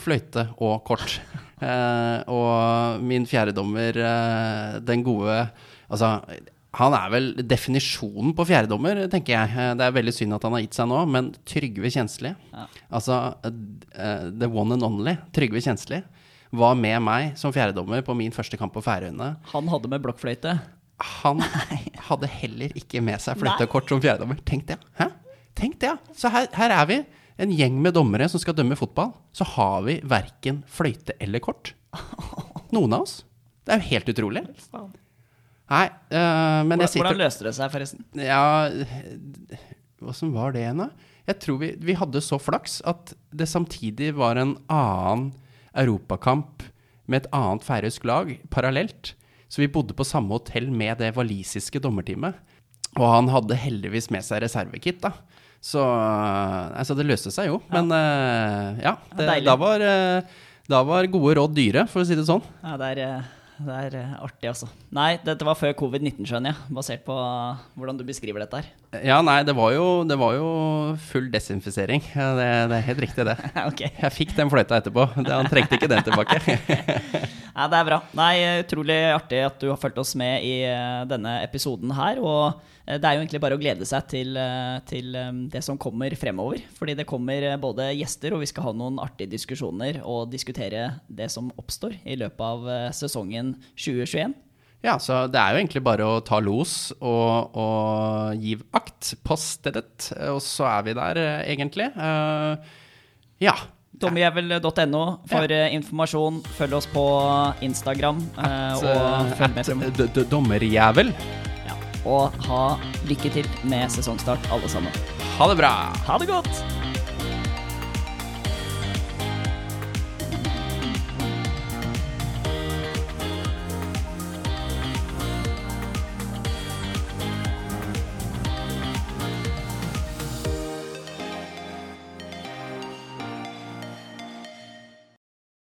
fløyte og kort. Eh, og min fjerdedommer, uh, den gode Altså, han er vel definisjonen på fjerdedommer, tenker jeg. Eh, Det er veldig synd at han har gitt seg nå, men Trygve Kjensli, Ja. altså eh, the one and only Trygve Kjensli, var med meg som fjerdedommer på min første kamp på Færøyene. Han hadde med blokkfløyte. Han hadde heller ikke med seg fløytekort som fjerdedommer. Tenk det. Hæ? Tenk det, ja. Så her, her er vi, en gjeng med dommere som skal dømme fotball. Så har vi verken fløyte eller kort. Noen av oss. Det er jo helt utrolig. Nei, uh, men jeg sitter hvordan løste det seg, forresten? Ja, åssen var det igjen, da? Jeg tror vi, vi hadde så flaks at det samtidig var en annen europakamp med et annet færøysk lag parallelt. Så vi bodde på samme hotell med det walisiske dommerteamet. Og han hadde heldigvis med seg reservekit, da. Så altså, det løste seg jo. Men eh, ja, det, da, var, eh, da var gode råd dyre, for å si det sånn. Ja, det er, det er artig, altså. Nei, dette var før covid-19, skjønner jeg. Basert på hvordan du beskriver dette her. Ja, nei, det var jo, det var jo full desinfisering. Ja, det, det er helt riktig, det. ok. Jeg fikk den fløyta etterpå. Han trengte ikke den tilbake. nei, det er bra. Nei, utrolig artig at du har fulgt oss med i denne episoden her. Og det er jo egentlig bare å glede seg til, eh, til eh, det som kommer fremover. Fordi det kommer eh, både gjester, og vi skal ha noen artige diskusjoner og diskutere det som oppstår i løpet av eh, sesongen 2021. Ja, så det er jo egentlig bare å ta los og, og gi akt på stedet. Og så er vi der, eh, egentlig. Eh, ja. Dommerjevel.no for ja. informasjon. Følg oss på Instagram. eh, og følg med At, dommerjævel. Og ha lykke til med sesongstart, alle sammen. Ha det bra! Ha det godt!